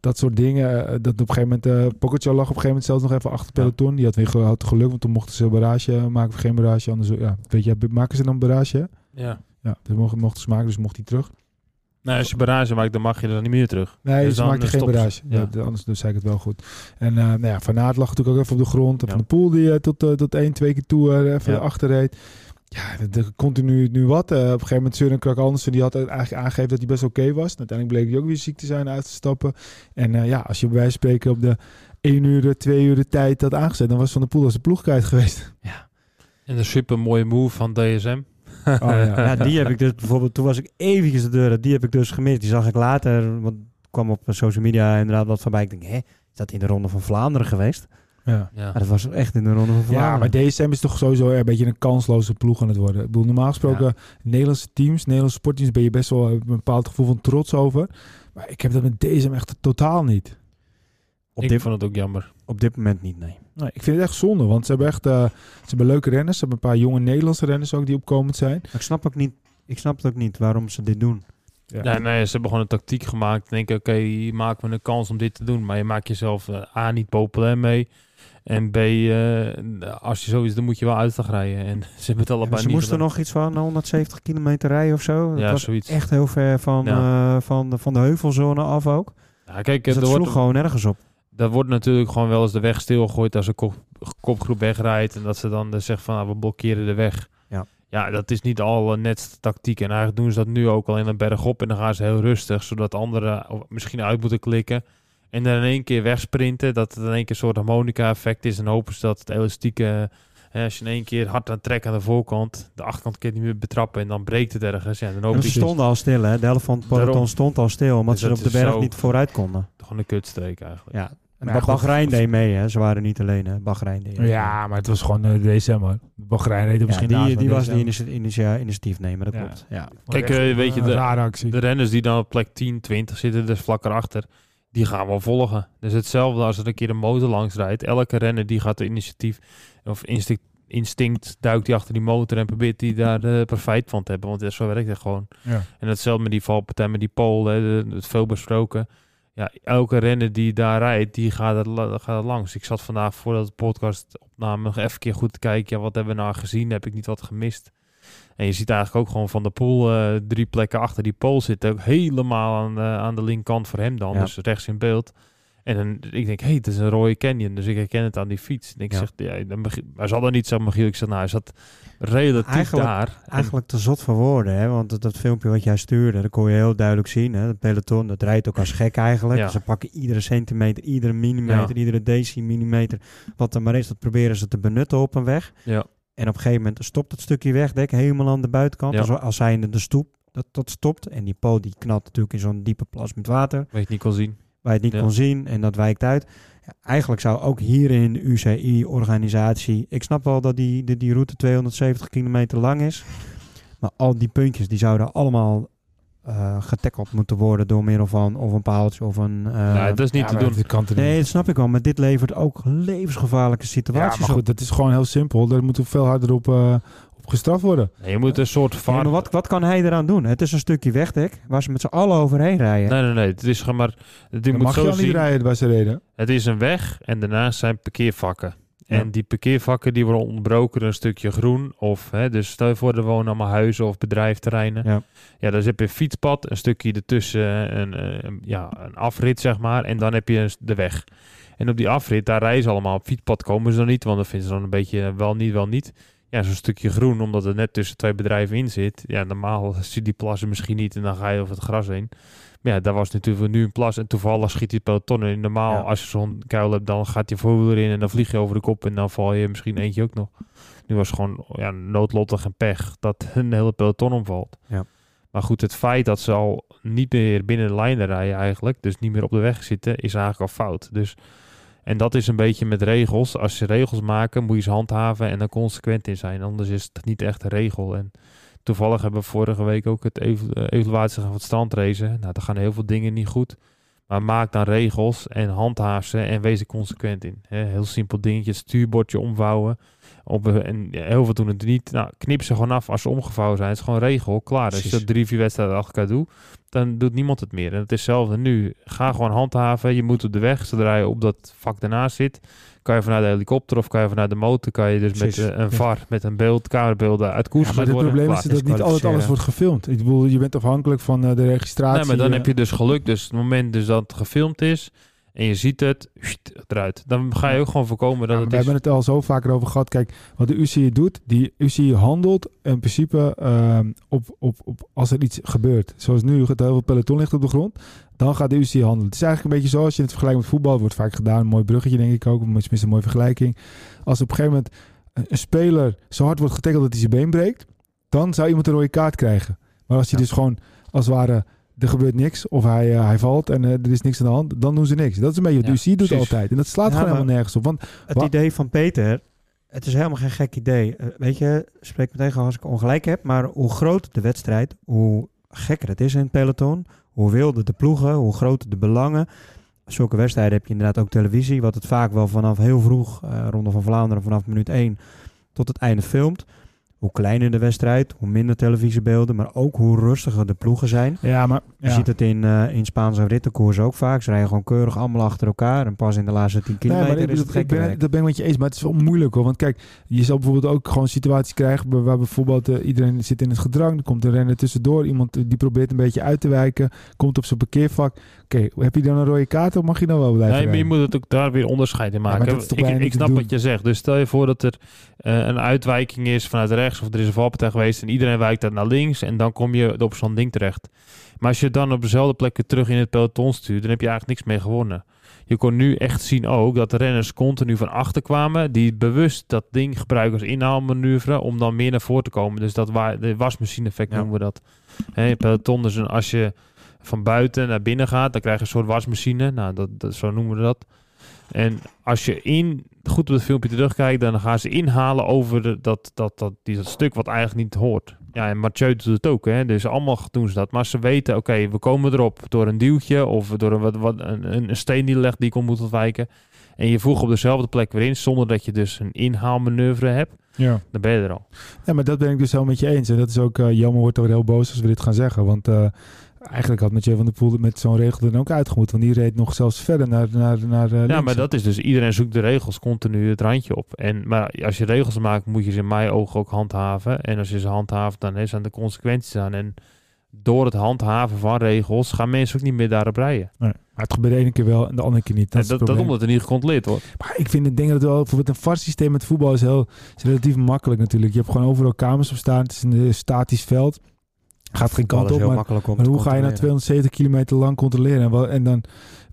dat soort dingen. dat op een gegeven moment, eh Pogacar lag op een gegeven moment zelfs nog even achter peloton. Die had weer had geluk, want toen mochten ze een barrage maken of geen barrage. Anders, ja, weet je, maken ze dan barrage? hè? Ja. Ja, dus mochten, mochten ze maken, dus mocht hij terug. Nou, als je barrage maakt, dan mag je er dan niet meer terug. Nee, Dus ze dan, maakte eh, geen barrage. ze. Ja. Ja. anders dus zei ik het wel goed. En eh nou ja, Van Aert lag natuurlijk ook even op de grond. En Ja. Van de Poel die eh, tot, eh, tot één, twee keer toe eh, even Ja. achterreed. Ja, de, continu nu wat. Eh, op een gegeven moment Søren Krak Andersen, die had eigenlijk aangegeven dat hij best oké was. Uiteindelijk bleek hij ook weer ziek te zijn uit te stappen. En eh, ja, als je bij wijze van spreken op de 1 uur, 2 uur de tijd had aangezet, dan was Van de Poel als de ploeg kwijt geweest. En een super mooie move van DSM. Oh, ja. Ja, die heb ik dus bijvoorbeeld, toen was ik eventjes de deur, die heb ik dus gemist. Die zag ik later, want ik kwam op social media inderdaad wat voorbij. Ik denk, hè, is dat in de Ronde van Vlaanderen geweest? ja. Ja. Maar dat was echt in de Ronde van Ja, Vlaanderen. maar DSM is toch sowieso een beetje een kansloze ploeg aan het worden. Ik bedoel, normaal gesproken, Nederlandse teams, Nederlandse sportteams, ben je best wel een bepaald gevoel van trots over. Maar ik heb dat met DSM echt totaal niet. Op, ik dit, vond het ook jammer. op dit moment niet, nee. Nee, ik vind het echt zonde, want ze hebben echt eh, ze hebben leuke renners. Ze hebben een paar jonge Nederlandse renners ook die opkomend zijn. Maar ik snap ook niet, ik snap het ook niet waarom ze dit doen. Ja. nee, ze hebben gewoon een tactiek gemaakt. Denken, oké, hier maken we een kans om dit te doen. Maar je maakt jezelf eh, A, niet populair mee. En B, eh, als je zoiets, dan moet je wel uit gaan rijden. En ze hebben het Ja, allebei maar ze niet moesten gedaan. nog iets van 170 kilometer rijden of zo. Dat Ja, was zoiets. echt heel ver van, eh, van, de, van de heuvelzone af ook. Ja, kijk, Dus er wordt, sloeg gewoon nergens op. daar wordt natuurlijk gewoon wel eens de weg stilgegooid als een kop, kopgroep wegrijdt. En dat ze dan dus zeggen van, nou, we blokkeren de weg. Ja. Ja, dat is niet al net tactiek. En eigenlijk doen ze dat nu ook al in een berg op. En dan gaan ze heel rustig, zodat anderen misschien uit moeten klikken. En dan in één keer wegsprinten. Dat het in één keer een soort harmonica-effect is. En hopen ze dat het elastieke... als je in één keer hard aan trekt aan de voorkant... de achterkant je niet meer betrappen en dan breekt het ergens. Ja, dan En ze stonden al stil, hè. De helft van het peloton stond al stil, omdat Dus ze op de berg niet vooruit konden. gewoon een kutstreek eigenlijk. Ja. En Maar Bahrein goed. deed mee, hè. Ze waren niet alleen, hè. Bahrein deed mee. Ja, maar het was gewoon uh, DSM hoor. Bahrein er Ja, misschien die, naast, die was DSM die initia- initia- initiatiefnemer, dat Ja. klopt. Ja. Kijk, eh, weet je, een de- rare actie. De renners die dan op plek 10, 20 zitten, dus vlak erachter, die gaan wel volgen. Dus hetzelfde als er een keer een motor langs rijdt. Elke renner die gaat de initiatief of instinct, instinct duikt die achter die motor en probeert die daar de profijt van te hebben. Want zo werkt het gewoon. Ja. En hetzelfde met die valpartij, met die pole, hè, de- het veel besproken. Ja, elke renner die daar rijdt, die gaat er, gaat er langs. Ik zat vandaag voordat de podcast opname nog even keer goed te kijken. Ja, wat hebben we nou gezien? Heb ik niet wat gemist? En je ziet eigenlijk ook gewoon van de pool eh, drie plekken achter die pool zitten. Ook helemaal aan de, aan de linkerkant voor hem dan. Ja. Dus rechts in beeld. En dan, ik denk, hé, hey, het is een rode Canyon. Dus ik herken het aan die fiets. En ik Ja. zeg, ja, dan begin- hij zal er niet zo Michiel. Ik zeg, nou, hij zat relatief Eigenlijk- daar. En- Eigenlijk te zot voor woorden, hè. Want dat, dat filmpje wat jij stuurde, dat kon je heel duidelijk zien, hè. Het peloton, dat rijdt ook als gek eigenlijk. Ja. Ze pakken iedere centimeter, iedere millimeter, Ja. iedere decimillimeter. Wat er maar is, dat proberen ze te benutten op een weg. ja. En op een gegeven moment stopt het stukje wegdek helemaal aan de buitenkant. Als, als zijnde de stoep, dat, dat stopt. En die poot die knalt natuurlijk in zo'n diepe plas met water. Weet je niet kon zien. Waar je het niet Ja. kon zien en dat wijkt uit. Ja, eigenlijk zou ook hier in de UCI-organisatie... Ik snap wel dat die, die, die route 270 kilometer lang is. Maar al die puntjes die zouden allemaal eh getackeld moeten worden... door middel van of een paaltje of een... eh, ja, dat is niet Ja, te doen. kan Nee, niet? dat snap ik wel. Maar dit levert ook levensgevaarlijke Ja, situaties op. dat is gewoon heel simpel. Daar moet er veel harder op, eh, op gestraft worden. Nee, je moet een soort Ja, vaart... maar wat, wat kan hij eraan doen? Het is een stukje wegdek waar ze met z'n allen overheen rijden. Nee, nee, nee. Het is gewoon maar... Je Dan moet mag je zo al niet rijden waar ze reden. Het is een weg en daarnaast zijn parkeervakken. Ja. En die parkeervakken die worden onderbroken door een stukje groen. Of, hè, dus stel je voor, er wonen allemaal huizen of bedrijfterreinen. Ja. Ja, dan heb je een fietspad, een stukje ertussen, een, eh, een, ja, een afrit zeg maar. En dan heb je de weg. En op die afrit, daar rijden ze allemaal. Op fietspad komen ze dan niet, want dat vinden ze dan een beetje eh, wel niet, wel niet. Ja, zo'n stukje groen, omdat het net tussen twee bedrijven in zit. Ja, normaal zie je die plassen misschien niet en dan ga je over het gras heen. Maar ja, daar was natuurlijk nu een plas en toevallig schiet die peloton in. Normaal, Ja. als je zo'n kuil hebt, dan gaat je voorwiel erin en dan vlieg je over de kop en dan val je misschien eentje ook nog. Nu was het gewoon ja, noodlottig en pech dat een hele peloton omvalt. Ja. Maar goed, het feit dat ze al niet meer binnen de lijnen rijden eigenlijk, dus niet meer op de weg zitten, is eigenlijk al fout. Dus, en dat is een beetje met regels. Als je regels maken, moet je ze handhaven en er consequent in zijn. Anders is het niet echt een regel. En Toevallig hebben we vorige week ook het eh, evaluatie van het standracen. Nou, daar gaan heel veel dingen niet goed. Maar maak dan regels en handhaaf ze en wees er consequent in. Heel simpel dingetje, stuurbordje omvouwen. Op, eh, en ja, heel veel doen het niet. Nou, knip ze gewoon af als ze omgevouwen zijn. Het is gewoon regel, klaar. Als je dat drie, vier wedstrijden achter elkaar doet, dan doet niemand het meer. En het is hetzelfde nu. Ga gewoon handhaven. Je moet op de weg, zodra je op dat vak daarnaast zit, kan je vanuit de helikopter of kan je vanuit de motor, kan je dus Precies. met eh, een Ja. VAR, met een beeld, camerabeelden uit koers Ja, maar het probleem is dat niet altijd alles wordt gefilmd. Ik bedoel, je bent afhankelijk van eh, de registratie. Nee, maar dan heb je dus geluk. Dus het moment dus dat het gefilmd is en je ziet het, eruit. Dan ga je ook gewoon voorkomen dat het we is. hebben het al zo vaker over gehad. Kijk, wat de UCI doet, die UCI handelt in principe ehm, op, op, op als er iets gebeurt. Zoals nu, het heel veel peloton ligt op de grond. Dan gaat de UCI handelen. Het is eigenlijk een beetje zoals je het vergelijkt met voetbal. Het wordt vaak gedaan. Een mooi bruggetje, denk ik ook. Tenminste, een mooie vergelijking. Als op een gegeven moment een, speler zo hard wordt getekeld dat hij zijn been breekt, dan zou iemand een rode kaart krijgen. Maar als hij Ja. dus gewoon, als het ware, er gebeurt niks, of hij, eh, hij valt en eh, er is niks aan de hand, dan doen ze niks. Dat is een beetje wat Ja, doet altijd. En dat slaat Ja, gewoon helemaal nergens op. Want Het idee van Peter, het is helemaal geen gek idee. Eh, weet je, spreek me tegen als ik ongelijk heb, maar hoe groter de wedstrijd, hoe gekker het is in het peloton, hoe wilder de ploegen, hoe groter de belangen. Zulke wedstrijden heb je inderdaad ook televisie, wat het vaak wel vanaf heel vroeg, Ronde van Vlaanderen, vanaf minuut 1 tot het einde filmt. Hoe kleiner de wedstrijd, hoe minder televisiebeelden, maar ook hoe rustiger de ploegen zijn. Ja, maar Je ziet het in, eh, in Spaanse rittenkoers ook vaak. Ze rijden gewoon keurig allemaal achter elkaar. En pas in de laatste 10 Nee, kilometer maar ik, is het gekke ben, dat ben ik met je eens, maar het is wel moeilijk hoor. Want kijk, je zal bijvoorbeeld ook gewoon situaties krijgen waar- waar bijvoorbeeld eh, iedereen zit in het gedrang. Er komt een renner tussendoor, iemand eh, die probeert een beetje uit te wijken, komt op zijn parkeervak. Oké, heb je dan een rode kaart of mag je dan wel blijven Nee, maar je moet het ook daar weer onderscheid in maken. ik, snap wat je zegt. Dus stel je voor dat er eh, een uitwijking is vanuit rechts of er is een valpartij geweest en iedereen wijkt daar naar links en dan kom je op zo'n ding terecht. Maar als je dan op dezelfde plek weer terug in het peloton stuurt, dan heb je eigenlijk niks mee gewonnen. Je kon nu echt zien ook dat de renners continu van achter kwamen, die bewust dat ding gebruiken als inhaalmanoeuvre om dan meer naar voren te komen. Dus dat wa de wasmachine effect Ja. noemen we dat. In peloton, dus een- als je van buiten naar binnen gaat, dan krijg je een soort wasmachine. Nou, dat, dat, zo noemen we dat. En als je in, goed op het filmpje terugkijkt, dan gaan ze inhalen over de, dat, dat, dat, die, dat stuk wat eigenlijk niet hoort. Ja, en Mathieu doet het ook, hè. Dus allemaal doen ze dat. Maar ze weten, oké, we komen erop door een duwtje of door een, wat, wat, een, een steen die legt die ik om moet ontwijken. En je voegt op dezelfde plek weer in, zonder dat je dus een inhaalmanoeuvre hebt. Ja. Dan ben je er al. ja, maar dat ben ik dus wel met je eens. En dat is ook, eh jammer wordt ook heel boos als we dit gaan zeggen. Want eh, eigenlijk had Mathieu van der Poel met zo'n regel er dan ook uitgemoet. Want die reed nog zelfs verder naar, naar, naar eh, Ja, links. maar dat is dus, iedereen zoekt de regels continu het randje op. En, maar als je regels maakt, moet je ze in mijn ogen ook handhaven. En als je ze handhaaft, dan is aan de consequenties aan. En door het handhaven van regels gaan mensen ook niet meer daarop rijden. Nee, maar het gebeurt de ene keer wel en de andere keer niet. Dat, het dat, omdat er niet gecontroleerd wordt. Maar ik vind het ding dat wel, bijvoorbeeld een VAR-systeem met voetbal is, heel, is relatief makkelijk natuurlijk. Je hebt gewoon overal kamers op staan. Het is een eh, statisch veld. Gaat geen kant op, maar, hoe ga je controleren. 270 kilometer lang controleren? En, wel, en dan,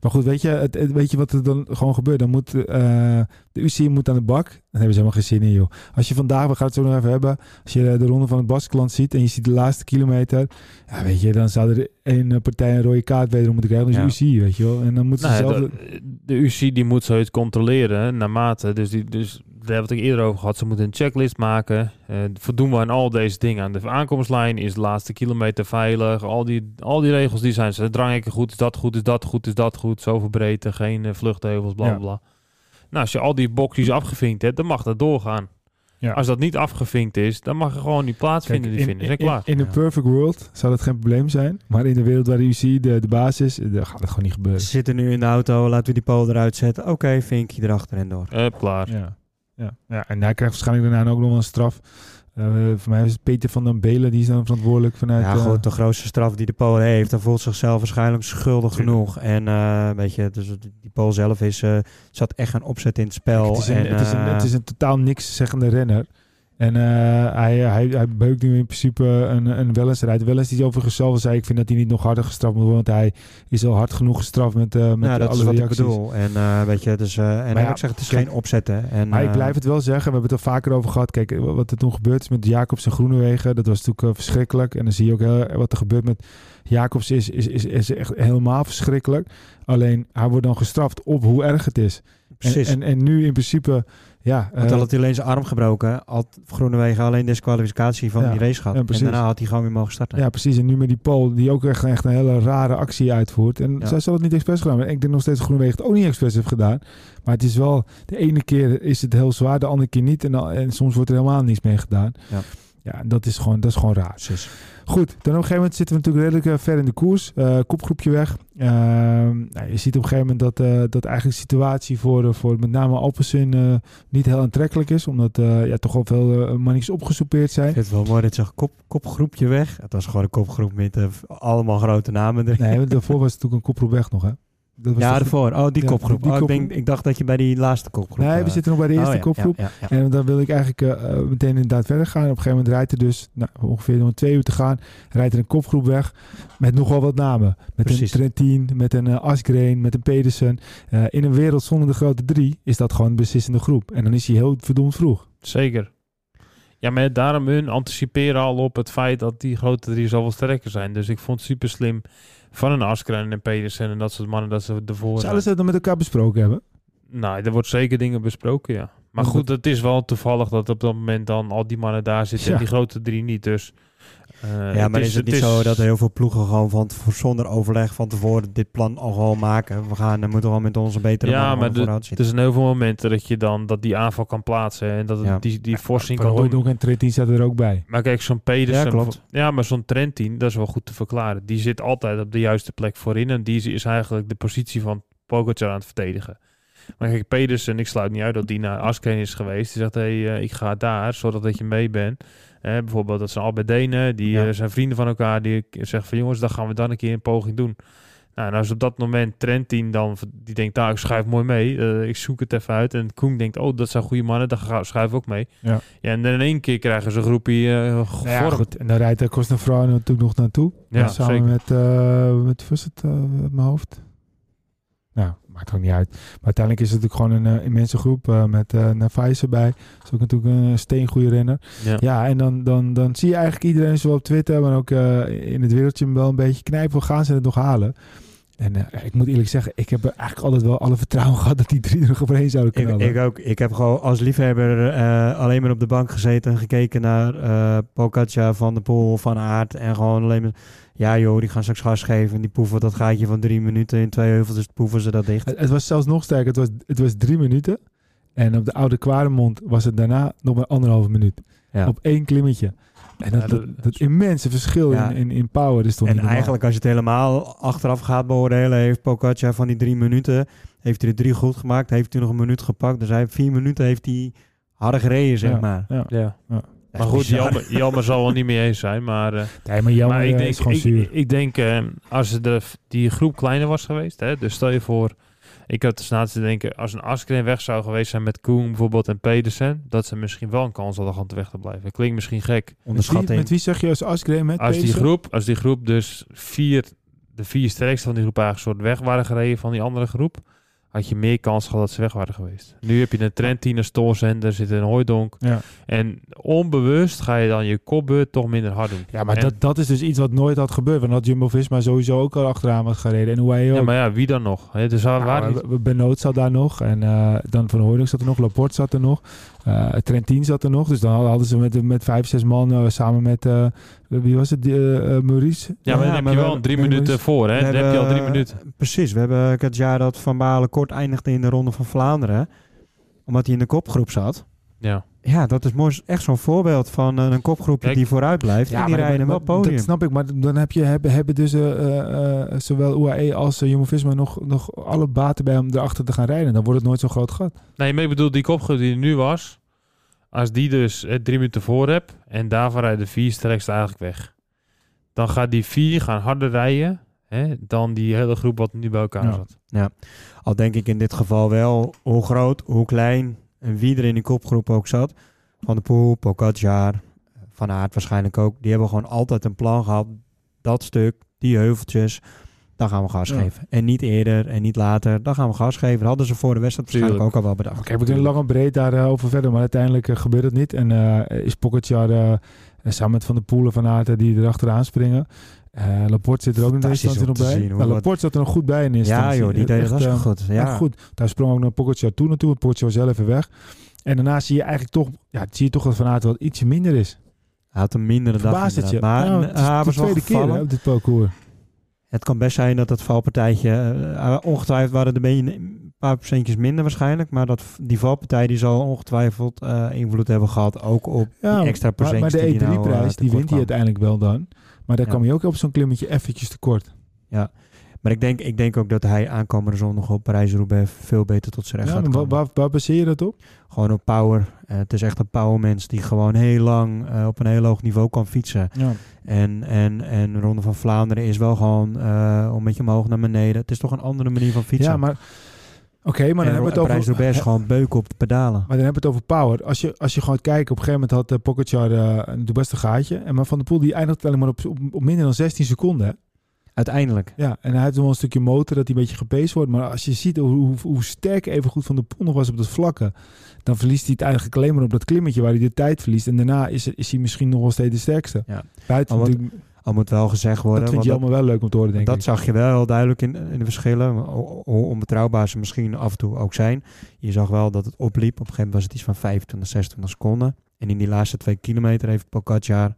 maar goed, weet je, het, het- weet je wat er dan gewoon gebeurt? Dan moet eh, de UCI moet aan de bak. Dan hebben ze helemaal geen zin in, joh. Als je vandaag, we gaan het zo nog even hebben. Als je de ronde van het Baskeland ziet en je ziet de laatste kilometer. Ja, weet je, dan zou er één eh, partij een rode kaart wederom moeten krijgen. Ja. UCI, weet je wel. En dan moeten ze Nou, zelf... de, de UC die moet zoiets controleren naarmate. Dus, die, dus daar hebben we het eerder over gehad. Ze moeten een checklist maken. Eh voldoen we aan al deze dingen. Aan de aankomstlijn is de laatste kilometer veilig. Al die, al die regels die zijn. Ze dranghekken goed, is dat goed, is dat goed, is dat goed. Zoveel breedte, geen eh, vluchtheuvels, bla bla. Nou, als je al die boxjes afgevinkt hebt, dan mag dat doorgaan. Ja. Als dat niet afgevinkt is, dan mag er gewoon niet plaatsvinden, die finish. En klaar. in, in een perfect world zou dat geen probleem zijn. Maar in de wereld waar de UCI de, de baas is, eh, dan gaat het gewoon niet gebeuren. Ze zitten nu in de auto, laten we die pool eruit zetten. Oké, vinkje erachter en door. Eh, klaar. Ja. Ja. ja, en hij krijgt waarschijnlijk daarna ook nog wel een straf. Eh, voor mij is het Peter van den Belen, die is dan verantwoordelijk vanuit... Ja, eh, goed, de grootste straf die de Pool heeft, dan voelt zichzelf waarschijnlijk schuldig genoeg. En eh, weet je, dus die Pool zelf is, zat echt een opzet in het spel. het, is een, en, het, is een, het is een totaal niks zeggende renner. En eh, hij, hij, hij beukt nu in principe een, een Wellens eruit. Wellens die overigens zelf zei, ik vind dat hij niet nog harder gestraft moet worden. Want hij is al hard genoeg gestraft met, eh met nou, dat alle is wat reacties. ik bedoel. En eh, weet je, dus, en ja, ik zeg, het is geen opzetten. En, Maar ik blijf het wel zeggen, we hebben het er vaker over gehad. Kijk, wat er toen gebeurd is met Jacobs en Groenewegen, dat was natuurlijk verschrikkelijk. En dan zie je ook heel, wat er gebeurt met Jacobs is, is, is, is echt helemaal verschrikkelijk. Alleen, hij wordt dan gestraft op hoe erg het is. En, precies. en, en nu in principe, Ja, Want eh, dan had hij alleen zijn arm gebroken. Had Groenewegen alleen disqualificatie van Ja, die race gehad. ja, en daarna had hij gewoon weer mogen starten. Ja, precies. En nu met die Paul, die ook echt, echt een hele rare actie uitvoert. En zij zal het niet expres gedaan hebben. Ik denk nog steeds dat Groenewegen het ook niet expres heeft gedaan. Maar het is wel, de ene keer is het heel zwaar, de andere keer niet. En soms wordt er helemaal niets mee gedaan. Ja. Ja, dat is gewoon, dat is gewoon raar. Goed, dan op een gegeven moment zitten we natuurlijk redelijk eh, ver in de koers. Eh, kopgroepje weg. Ehm, nou, je ziet op een gegeven moment dat, eh, dat eigenlijk de situatie voor, voor met name Alpecin niet heel aantrekkelijk is. Omdat ja, toch al veel uh, mannetjes opgesoupeerd zijn. Ik vind het wel mooi dat je zegt kop, kopgroepje weg. Het was gewoon een kopgroep met allemaal grote namen erin. Nee, daarvoor was het natuurlijk een kopgroep weg nog, hè? Dat was ja, daarvoor. Oh, die Ja, kopgroep. die Oh, ik, denk, ik dacht dat je bij die laatste kopgroep... Nee, we eh, zitten nog bij de eerste oh, ja, kopgroep. Ja, ja, ja. En dan wil ik eigenlijk eh, eh, meteen inderdaad verder gaan. Op een gegeven moment rijdt er dus nou, ongeveer nog twee uur te gaan. Rijdt er een kopgroep weg met nogal wat namen. Met Precies. een Trentin, met een uh, Asgreen, met een Pedersen. Eh, in een wereld zonder de grote drie is dat gewoon een beslissende groep. En dan is hij heel verdomd vroeg. Zeker. Ja, maar daarom hun anticiperen al op het feit dat die grote drie zoveel sterker zijn. Dus ik vond het super slim van een Askren en een Pedersen en dat soort mannen dat ze ervoor Zouden ze het dan met elkaar besproken hebben? Nou, er wordt zeker dingen besproken, ja. Maar goed, het is wel toevallig dat op dat moment dan al die mannen daar zitten Ja. en die grote drie niet. Dus, eh, Ja, maar is het niet is- zo dat heel veel ploegen gewoon van, zonder overleg van tevoren dit plan al gewoon maken? We gaan, dan moeten we wel met onze betere Ja, mannen maar gewoon de- vooruit Er zitten. zijn heel veel momenten dat je dan dat die aanval kan plaatsen en dat het Ja. die, die forcing Van kan doen. Hooydonk en Trentin zaten er ook bij. Maar kijk, zo'n Pedersen... Ja, klopt. Ja, maar zo'n Trentin, dat is wel goed te verklaren. Die zit altijd op de juiste plek voorin. En die is eigenlijk de positie van Pogacar aan het verdedigen. Maar kijk, Pedersen, ik sluit niet uit dat die naar Askreen is geweest. Die zegt, hé, hey, eh, ik ga daar, zodat dat je mee bent. Eh, bijvoorbeeld, dat zijn Albert Denen, die Ja. eh, zijn vrienden van elkaar. Die zeggen van, jongens, dan gaan we dan een keer een poging doen. Nou, en als op dat moment Trentin dan, die denkt, nou, ik schuif mooi mee. eh, ik zoek het even uit. En Koen denkt, oh, dat zijn goede mannen, dan ga- schuif ik ook mee. Ja. ja, en dan in één keer krijgen ze een groepje Nou ja, goed. En dan rijdt de Cosnefroid natuurlijk nog naartoe. Ja, samen zeker. met, met, was het, uit mijn hoofd? Nou, maakt ook niet uit. Maar uiteindelijk is het natuurlijk gewoon een eh, immense groep eh, met uh, Navais erbij. Dat is ook natuurlijk een steengoede renner. Ja. Ja, en dan, dan, dan zie je eigenlijk iedereen zowel op Twitter, maar ook eh, in het wereldje wel een beetje knijpen. Gaan ze het nog halen? En eh, ik moet eerlijk zeggen, ik heb er eigenlijk altijd wel alle vertrouwen gehad dat die drie er nog zouden Ik, knallen. ik ook. Ik heb gewoon als liefhebber eh, alleen maar op de bank gezeten en gekeken naar eh Pogacar, Van der Poel, Van Aert. En gewoon alleen maar... Ja joh, die gaan straks gas geven. Die poeven dat gaatje van drie minuten in twee heuvels, poeven ze dat dicht. Het, het was zelfs nog sterker. Het was, het was drie minuten. En op de oude Kwaremond was het daarna nog maar anderhalve minuut. Ja. Op één klimmetje. En dat, dat, immense verschil Ja. in, in, in power is toch En niet normaal. eigenlijk als je het helemaal achteraf gaat beoordelen, heeft Pogacar van die drie minuten, heeft hij er drie goed gemaakt, heeft hij nog een minuut gepakt. Dus hij heeft vier minuten heeft hij harder gereden, zeg Ja. maar. Ja. Maar goed. Jelmer, Jelmer zal wel niet mee eens zijn. Maar, eh, Nee, maar jammer maar ik eh, denk, is gewoon ik, zuur. ik denk eh, als er de, die groep kleiner was geweest. Hè, dus stel je voor, ik had dus na te denken, als een Askren weg zou geweest zijn met Koen bijvoorbeeld en Pedersen, dat ze misschien wel een kans hadden gehad weg te blijven. Klinkt misschien gek. met, wie, Onderschatting. met wie zeg je als Asgreen met Als die, groep, als die groep dus vier, de vier sterkste van die groep eigenlijk soort weg waren gereden van die andere groep, had je meer kans gehad dat ze weg waren geweest. Nu heb je een Trentin, een Stoorzender, zit een Hooidonk. Ja, En onbewust ga je dan je kopbeurt toch minder hard doen. ja maar En- dat, dat is dus iets wat nooit had gebeurd. Want had Jumbo-Visma sowieso ook al achteraan was gereden. En hoe hij ook. Ja, maar ja, wie dan nog? Dus Nou, waar Benoot zat daar nog. En eh, dan Van Hooydonk zat er nog. Laporte zat er nog. eh Trentin zat er nog. Dus dan hadden ze met, met vijf, zes man eh, samen met... wie was het? Maurice? Ja, maar dan Ja, heb je we- wel drie minuten voor, hè? Dan heb je al drie minuten. Precies, we hebben het jaar dat Van Balen kort eindigde in de Ronde van Vlaanderen. Omdat hij in de kopgroep zat. Ja. Ja, dat is mooi, echt zo'n voorbeeld van eh, een kopgroepje Kijk, die vooruit blijft. en die maar- rijden wel maar podium. Dat snap ik, maar dan heb je, hebben, hebben dus eh, eh, zowel UAE als uh, Jumbo-Visma nog, nog alle baten bij om erachter te gaan rijden. Dan wordt het nooit zo'n groot gat. Nee, maar ik bedoel, die kopgroep die er nu was, als die dus eh, drie minuten voor hebt en daarvan rijden de vier sterkste eigenlijk weg. Dan gaat die vier gaan harder rijden hè, dan die hele groep wat nu bij elkaar Ja. zat. Al denk ik in dit geval wel hoe groot, hoe klein en wie er in die kopgroep ook zat. Van de Poel, Pogacar, Van Aert waarschijnlijk ook. Die hebben gewoon altijd een plan gehad. Dat stuk, die heuveltjes, daar gaan we gas Ja. geven. En niet eerder en niet later, daar gaan we gas geven. Dat hadden ze voor de wedstrijd waarschijnlijk Tuurlijk. ook al wel bedacht. Oké, we kunnen lang en breed daarover over verder, maar uiteindelijk eh, gebeurt het niet. En eh, is Pogacar eh, samen met Van der Poelen van Aert die erachteraan springen. Eh Laporte zit er ook in de eerste Fantastisch instantie nog bij. zien Nou, Laporte zat er nog goed bij in de eerste Ja joh, die deed het hartstikke eh, goed. Ja. Goed. Daar sprong ook naar Pogacar toe naartoe. Pogacar was zelf even weg. En daarna zie je eigenlijk toch, ja, zie je toch dat Van Aert wat ietsje minder is. Hij had een mindere dag Verbaast het je? inderdaad. Maar Nou, eh, het is hij de tweede keer gevallen. hè, op dit parcours. Het kan best zijn dat het valpartijtje... eh, ongetwijfeld waren er een, paar procentjes minder waarschijnlijk. Maar dat, die valpartij die zal ongetwijfeld eh, invloed hebben gehad. Ook op Ja, die extra maar, maar procentjes de die hij nou, E3-prijs, eh, die wint hij uiteindelijk wel dan. Maar daar Ja. kwam hij ook op zo'n klimmetje eventjes tekort. Maar ik denk, ik denk ook dat hij aankomende zondag op Parijs-Roubaix veel beter tot zijn recht Ja, gaat waar, komen. waar, waar baseer je dat op? Gewoon op power. Eh, het is echt een powermens die gewoon heel lang eh, op een heel hoog niveau kan fietsen. Ja. En, en, en Ronde van Vlaanderen is wel gewoon eh een beetje omhoog naar beneden. Het is toch een andere manier van fietsen. Ja, maar oké, maar dan en hebben we het over. Parijs-Roubaix gewoon beuken op de pedalen. Maar dan hebben we het over power. Als je, als je gewoon kijkt, op een gegeven moment had uh, Pogacar eh, een de beste gaatje. En maar Van der Poel die eindigt alleen maar op, op, op minder dan 16 seconden. Uiteindelijk. Ja, en hij heeft nog wel een stukje motor dat hij een beetje gepeest wordt. Maar als je ziet hoe, hoe, hoe sterk even goed Van der Poel nog was op dat vlakke. Dan verliest hij het eigenlijk alleen maar op dat klimmetje waar hij de tijd verliest. En daarna is, is hij misschien nog wel steeds de sterkste. Ja. Buiten Al moet wel gezegd worden. dat vind je allemaal wel leuk om te horen, denk dat ik. zag je wel heel duidelijk in, in de verschillen. Hoe onbetrouwbaar ze misschien af en toe ook zijn. Je zag wel dat het opliep. Op een gegeven moment was het iets van 25, 26 seconden. En in die laatste twee kilometer heeft Pogacar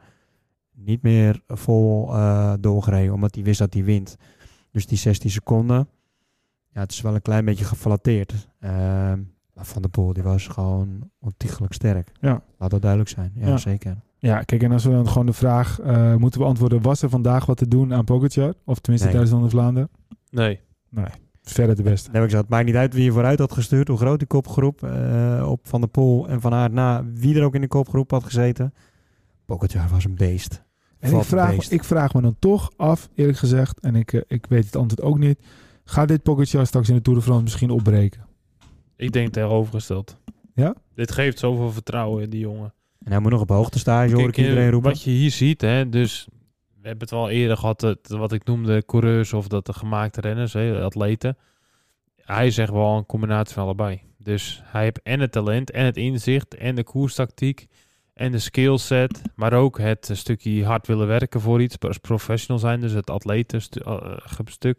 niet meer vol eh, doorgereden. Omdat hij wist dat hij wint. Dus die 16 seconden. Ja, het is wel een klein beetje geflatteerd. Ehm, Van der Poel die was gewoon ontiegelijk sterk. Ja. Laat dat duidelijk zijn. Ja, Ja. zeker. Ja, kijk, en als we dan gewoon de vraag eh, moeten beantwoorden... was er vandaag wat te doen aan Pogacar? Of tenminste Nee. tijdens de Vlaanderen? Nee. Verder de beste. Dan heb ik het maakt niet uit wie je vooruit had gestuurd, hoe groot die kopgroep eh, op Van der Poel en Van Aert na, wie er ook in de kopgroep had gezeten. Pogacar was een beest. En ik Valt een vraag, beest. ik vraag me dan toch af, eerlijk gezegd... en ik, eh, ik weet het antwoord ook niet... gaat dit Pogacar straks in de Tour de France misschien opbreken? Ik denk tegenovergesteld. Ja? Dit geeft zoveel vertrouwen in die jongen. En hij moet nog op hoogte staan, hoor ik eh, iedereen roepen. Wat je hier ziet, hè, dus we hebben het wel eerder gehad, het, wat ik noemde coureurs of dat de gemaakte renners, hè, atleten. Hij zegt wel een combinatie van allebei. Dus hij heeft en het talent en het inzicht en de koerstactiek en de skillset, maar ook het stukje hard willen werken voor iets, als professional zijn, dus het atletenstuk.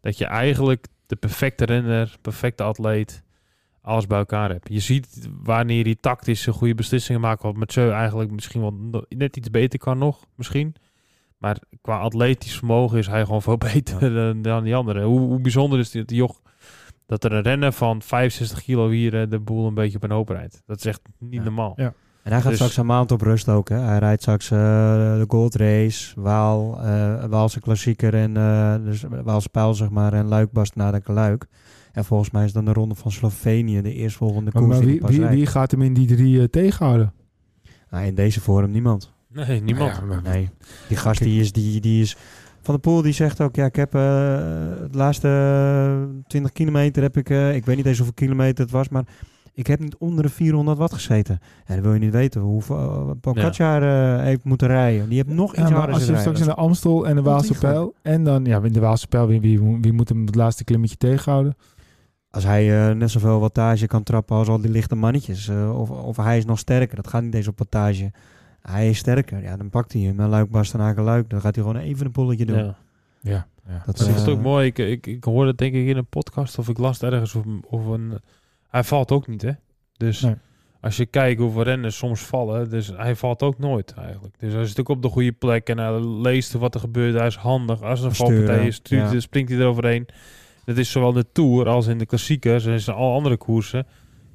dat je eigenlijk de perfecte renner, perfecte atleet, alles bij elkaar hebt. Je ziet wanneer hij tactische goede beslissingen maakt, wat Mathieu eigenlijk misschien wel net iets beter kan nog, misschien. Maar qua atletisch vermogen is hij gewoon veel beter dan, dan die anderen. Hoe, hoe bijzonder is dit, joch, dat er een renner van 65 kilo hier eh, de boel een beetje op een hoop rijdt. Dat is echt niet Ja. normaal. Ja. En hij gaat Dus- straks een maand op rust ook. Hè. Hij rijdt straks eh, de Gold Race, Waal, eh Waalse klassieker en uh, dus Waalse pijl zeg maar en Luik Bastenaken Luik. En volgens mij is dan de ronde van Slovenië de eerstvolgende Maar, koers maar die wie, wie, gaat hem in die drie eh, tegenhouden? Nou, in deze vorm niemand. Nee, niemand. Ja, maar- Nee, die gast die is, die, die is... Van der Poel die zegt ook, ja, ik heb eh de laatste eh, 20 kilometer heb ik, eh, ik weet niet eens hoeveel kilometer het was, maar ik heb niet onder de 400 watt gezeten. En dan wil je niet weten hoeveel uh, Pogacar eh, heeft moeten rijden. Die heeft nog iets Ja, maar harder als je straks in de Amstel en de Waalse. Pijl... en dan, ja, in de Waalse Pijl, wie, wie, wie moet hem het laatste klimmetje tegenhouden? Als hij eh, net zoveel wattage kan trappen als al die lichte mannetjes, eh, of, of hij is nog sterker, dat gaat niet eens op wattage. Hij is sterker, ja, dan pakt hij hem. En Luik, Bastenaken, Luik, dan gaat hij gewoon even een polletje doen. Ja. Ja, ja. Dat, Dat is eh, ook mooi. Ik, ik, ik hoorde het denk ik in een podcast of ik las het ergens of, of een... Hij valt ook niet, hè? Dus Nee. als je kijkt hoeveel renners soms vallen, dus hij valt ook nooit eigenlijk. Dus hij is natuurlijk op de goede plek en hij leest wat er gebeurt. Hij is handig. Als er een valpartij is, stuurt- ja. springt hij eroverheen. Dat is zowel de Tour als in de klassiekers en in alle andere koersen.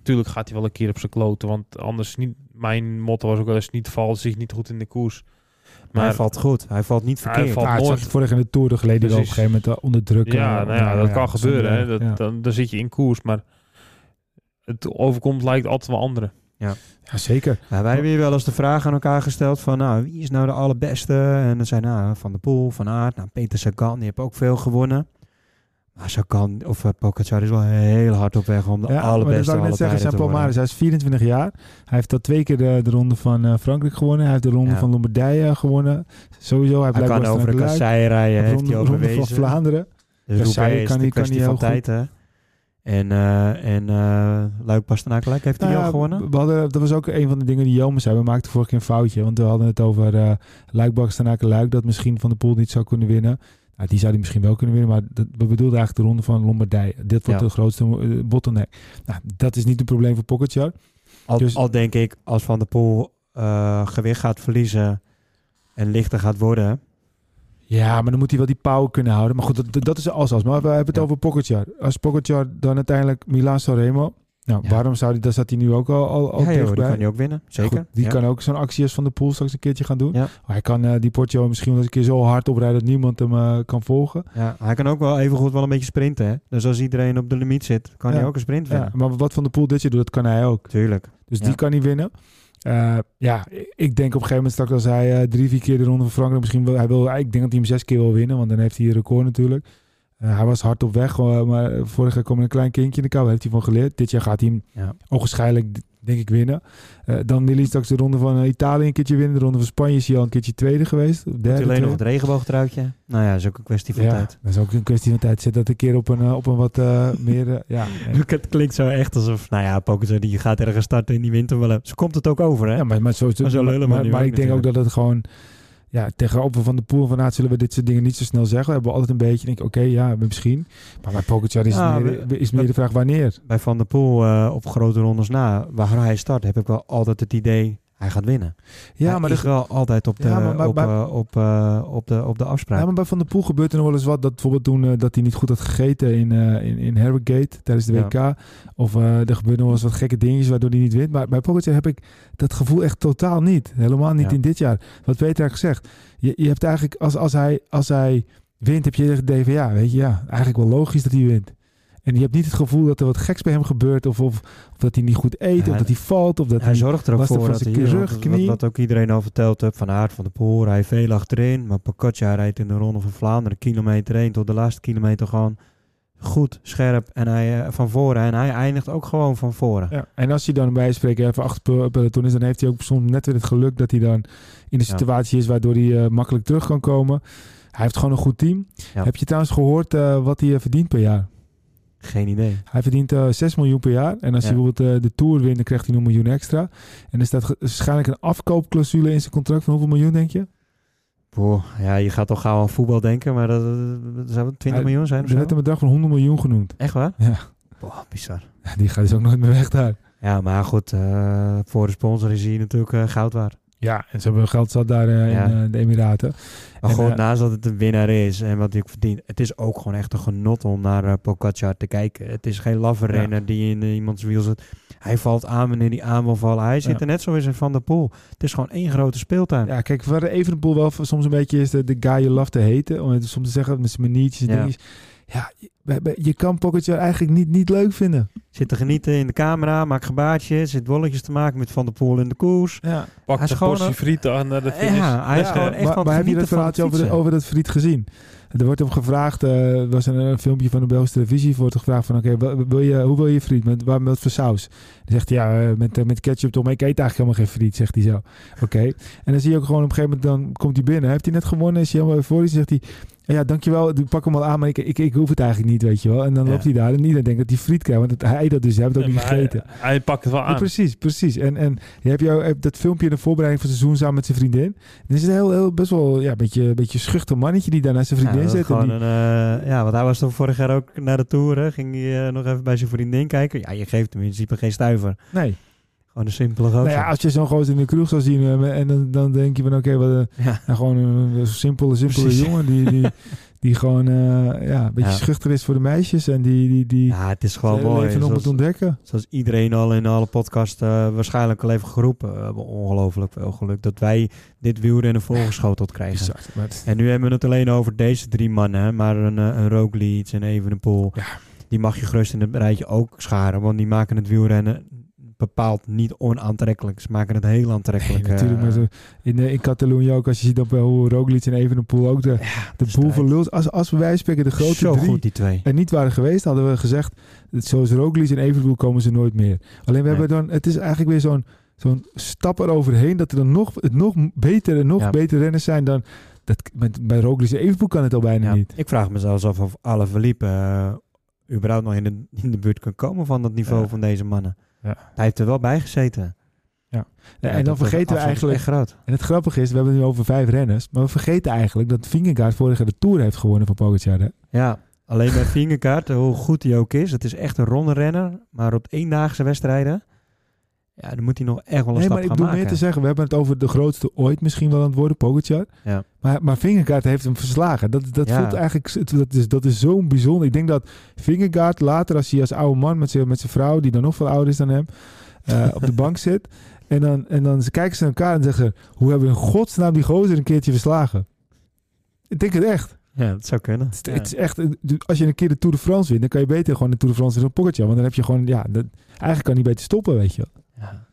Tuurlijk gaat hij wel een keer op zijn kloten, want anders niet... Mijn motto was ook wel eens niet valt, zich niet goed in de koers. maar hij valt goed. Hij valt niet Hij verkeerd. valt Ja, het nooit. vorig in de Tour de geleden op een gegeven moment eh, onder druk. Ja, eh, nou ja, dat kan gebeuren. Hè. zonder- Dat, ja. dan, dan zit je in koers, maar het overkomt lijkt altijd wel anderen. ja, zeker. Ja, wij hebben hier wel eens de vraag aan elkaar gesteld van, nou, wie is nou de allerbeste? En dan zijn nou, Van der Poel, Van Aert, nou, Peter Sagan, die heeft ook veel gewonnen. Maar Sagan, of uh, Pogacar is wel heel hard op weg om de Ja, maar dat allerbeste zou ik net zeggen, zijn Palmares, hij is 24 jaar. Hij heeft al twee keer de, de ronde van eh, Frankrijk gewonnen. Hij heeft de ronde Ja. van Lombardije gewonnen. Sowieso, hij, Hij blijkt kan wel over de sterk. kassei rijden, heeft ronde, hij ook ronde van bewezen. Vlaanderen. Dus Kassei kan de hij- kan hij van heel tijd, hè. En, eh en eh Luik Bastenaken heeft hij Nou al gewonnen? We hadden, dat was ook een van de dingen die Jelme zei. We maakten vorige keer een foutje. Want we hadden het over uh, Luik, Luik. Dat misschien Van de Poel niet zou kunnen winnen. Nou, die zou hij misschien wel kunnen winnen. Maar dat, we bedoelden eigenlijk de ronde van Lombardije. Dit wordt Ja. de grootste uh, bottleneck. Nou, dat is niet een probleem voor Pogacar. Al, Dus- al denk ik, als Van der Poel eh, gewicht gaat verliezen en lichter gaat worden. Ja, maar dan moet hij wel die power kunnen houden. Maar goed, dat, dat is als als. Maar we hebben het Ja. over Pogacar. Als Pogacar dan uiteindelijk Milan Sanremo... Nou, Ja. waarom zou hij... Daar zat hij nu ook al, al, al ja, joh, die kan hij ook winnen. Zeker. Goed, die ja. kan ook zo'n actie als Van de Poel straks een keertje gaan doen. Ja. Hij kan eh, die Portio misschien wel eens een keer zo hard oprijden... dat niemand hem eh, kan volgen. Ja, hij kan ook wel even goed wel een beetje sprinten. Hè? Dus als iedereen op de limiet zit, kan hij ook een sprint Ja, winnen. maar wat Van de Poel dit jaar doet, dat kan hij ook. Tuurlijk. Dus die kan hij winnen. Eh, ja, ik denk op een gegeven moment straks als hij drie, vier keer de Ronde van Frankrijk... misschien wil hij wil, ik denk dat hij hem zes keer wil winnen... want dan heeft hij een record natuurlijk. Eh, hij was hard op weg, maar vorig jaar kwam een klein kindje in de kou. Daar heeft hij van geleerd. Dit jaar gaat hij hem Ja. onwaarschijnlijk, denk ik, winnen. Eh, dan wil hij straks de Ronde van eh, Italië een keertje winnen. De Ronde van Spanje is hij al een keertje tweede geweest. Derde, alleen nog het regenboogtruitje? Nou ja, is ook een kwestie van ja, tijd. dat is ook een kwestie van tijd. Zet dat een keer op een, op een wat meer... ja. Het klinkt zo echt alsof, nou ja, Pogacar die gaat ergens starten in die winter wel. Zo komt het ook over, hè? Ja, maar, maar, zo, Maar zo we maar, maar ook ik denk ook dat het gewoon... Ja, tegenover Van de Poel van Aert zullen we dit soort dingen niet zo snel zeggen. We hebben altijd een beetje, denk ik, oké, ja, misschien. Maar bij Pogacar is, meer, is meer de vraag wanneer. Bij Van der Poel eh, op grote rondes na, waar hij start, heb ik wel altijd het idee, hij gaat winnen. Ja, hij maar, is de, wel altijd op de, Ja, maar- maar- op, maar- eh, op, eh, op, de, op de afspraak. ja, maar bij Van de Poel gebeurt er nog wel eens wat. Dat bijvoorbeeld toen eh, dat hij niet goed had gegeten in, eh in, in Harrogate tijdens de Ja. WK. Of er gebeuren nog wel eens wat gekke dingetjes waardoor hij niet wint. Maar bij Pogacar heb ik dat gevoel echt totaal niet. Helemaal niet Ja. in dit jaar. Wat Peter zegt. Je, je hebt eigenlijk, als, als, hij, als hij wint, heb je van ja, weet je, ja, eigenlijk wel logisch dat hij wint. En je hebt niet het gevoel dat er wat geks bij hem gebeurt. Of, of, of dat hij niet goed eet. Ja, of dat hij valt. Of dat hij hij... zorgt er ook voor dat hij, rug, knie. wat, wat ook iedereen al verteld heeft, van Aert van de Poel, hij veel achterin, maar Pogacar rijdt in de Ronde van Vlaanderen kilometer 1 tot de laatste kilometer gewoon goed, scherp en hij eh, van voren en hij eindigt ook gewoon van voren. Ja, en als hij dan bij spreken even achter pel- peloton is, dan heeft hij ook soms net weer het geluk dat hij dan in de Ja. situatie is waardoor hij eh, makkelijk terug kan komen. Hij heeft gewoon een goed team. Ja. Heb je trouwens gehoord eh, wat hij verdient per jaar? Geen idee. Hij verdient eh 6 miljoen per jaar. En als Ja. hij bijvoorbeeld eh, de Tour wint, dan krijgt hij nog een miljoen extra. En er staat waarschijnlijk een afkoopclausule in zijn contract van hoeveel miljoen, denk je? Boah, ja, je gaat toch gauw aan voetbal denken, maar dat, dat zou het 20 Hij- miljoen zijn of Er werd een bedrag van 100 miljoen genoemd. Echt waar? Ja. Boah, bizar. Ja, Die gaat dus ook nooit meer weg daar. Ja, maar goed, eh, voor de sponsor is hij natuurlijk goud waard. Ja, en ze hebben geld zat daar eh, Ja. in eh, de Emiraten. Maar En, goed, eh, naast dat het een winnaar is en wat hij verdient, het is ook gewoon echt een genot om naar uh, Pogacar te kijken. Het is geen laffe Ja. die in iemands wiel zit. Hij valt aan wanneer hij aan wil vallen. Hij zit Ja. er net zo in zijn Van der Poel. Het is gewoon één grote speeltuin. Ja, kijk, waar Evenepoel wel soms een beetje is de, de guy you love te heten. Om het soms te zeggen met zijn maniertjes en dingetjes. Ja, je, je kan Pogacar eigenlijk niet, niet leuk vinden. Zit te genieten in de camera, maakt gebaartjes, zit bolletjes te maken met Van der Poel in de koers. Ja, Pak Hij is een gewoon portie een- friet aan naar de finish. Ja, hij is Ja, gewoon echt maar, maar heb je dat verhaaltje over, de- over dat friet gezien? Er wordt hem gevraagd, eh, er was een, een filmpje van de Belgische televisie, wordt er gevraagd van, oké, wil je, hoe wil je friet? Met, waar, met voor saus? Dan zegt hij, ja, eh, met, eh, met ketchup toch, maar ik eet eigenlijk helemaal geen friet, zegt hij zo. Oké. En dan zie je ook gewoon op een gegeven moment, dan komt hij binnen. Heeft hij net gewonnen, is hij helemaal euforisch, zegt hij, ja, dankjewel, ik pak hem al aan, maar ik, ik, ik hoef het eigenlijk niet, weet je wel. En dan Ja. loopt hij daar en iedereen denkt dat hij friet krijgt, want het, hij dat dus, hij heeft het ook niet hij- gegeten. Hij, pakt het wel Ja, aan. precies, precies. En, en je hebt jou, hebt dat filmpje in de voorbereiding van het seizoen samen met zijn vriendin. Dan is het heel, heel best wel ja, een beetje, een beetje schuchter mannetje die daar naar zijn vriendin zit. die- een, eh, ja, want hij was toch vorig jaar ook naar de Tour. Hè? Ging hij eh, nog even bij zijn vriendin kijken. Ja, je geeft hem in principe geen stuiver. nee. Gewoon een simpele gozer. Nou ja, als je zo'n gozer in de kroeg zou zien eh, en dan, dan denk je van oké, wat een Ja. nou, gewoon een, een simpele, simpele Precies. jongen die, die, die gewoon eh, ja, een beetje Ja. schuchter is voor de meisjes en die, die, die ja, het is gewoon mooi. leven nog moet Zoals, ontdekken. zoals iedereen al in alle podcasts eh, waarschijnlijk al heeft geroepen. We hebben ongelooflijk veel geluk dat wij dit wielrennen voorgeschoteld krijgen. Exact. Het- En nu hebben we het alleen over deze drie mannen. Maar een, een Roglic en Evenepoel. Ja. Die mag je gerust in het rijtje ook scharen. Want die maken het wielrennen bepaald niet onaantrekkelijk. Ze maken het heel Nee, aantrekkelijk. natuurlijk. eh, Maar zo, in, eh, in Catalonië ook, als je ziet op eh, hoe Roglic en Evenepoel ook de, ja, de boel strijd. van lult. Als, als we wij spreken de grote Zo drie goed, die twee. en niet waren geweest, hadden we gezegd, dat zoals Roglic en Evenepoel komen ze nooit meer. Alleen we Nee. hebben dan, het is eigenlijk weer zo'n zo'n stap eroverheen dat er dan nog, het nog beter en nog Ja. betere renners zijn dan, dat, met, bij Roglic en Evenepoel kan het al bijna Ja, niet. Ik vraag me zelfs af of alle verliepen eh, überhaupt nog in de, in de buurt kan komen van dat niveau van deze mannen. Ja. Hij heeft er wel bij gezeten. Ja, Ja, en dan vergeten we eigenlijk, groot. en het grappige is, we hebben het nu over vijf renners, maar we vergeten eigenlijk dat Vingegaard vorig jaar de Tour heeft gewonnen van Pogacar. hè? Ja, alleen bij Vingerkaart, hoe goed hij ook is. Het is echt een ronde renner. Maar op eendaagse wedstrijden... Ja, dan moet hij nog echt wel een Nee, stap maar ik gaan bedoel maken. meer te zeggen, we hebben het over de grootste ooit misschien wel aan het worden, Pogacar. Ja. Maar, maar Vingegaard heeft hem verslagen. Dat, dat Ja. voelt eigenlijk, dat is, dat is zo'n bijzonder. Ik denk dat Vingegaard later, als hij als oude man met zijn, met zijn vrouw, die dan nog veel ouder is dan hem, eh, op de bank zit. En dan, en dan kijken ze naar elkaar en zeggen, hoe hebben we in godsnaam die gozer een keertje verslagen? Ik denk het echt. ja, dat zou kunnen. Het is, Ja. het is echt, als je een keer de Tour de France wint, dan kan je beter gewoon de Tour de France in een Pogacar. Want dan heb je gewoon, ja, dat, eigenlijk kan hij beter stoppen, weet je. Ja.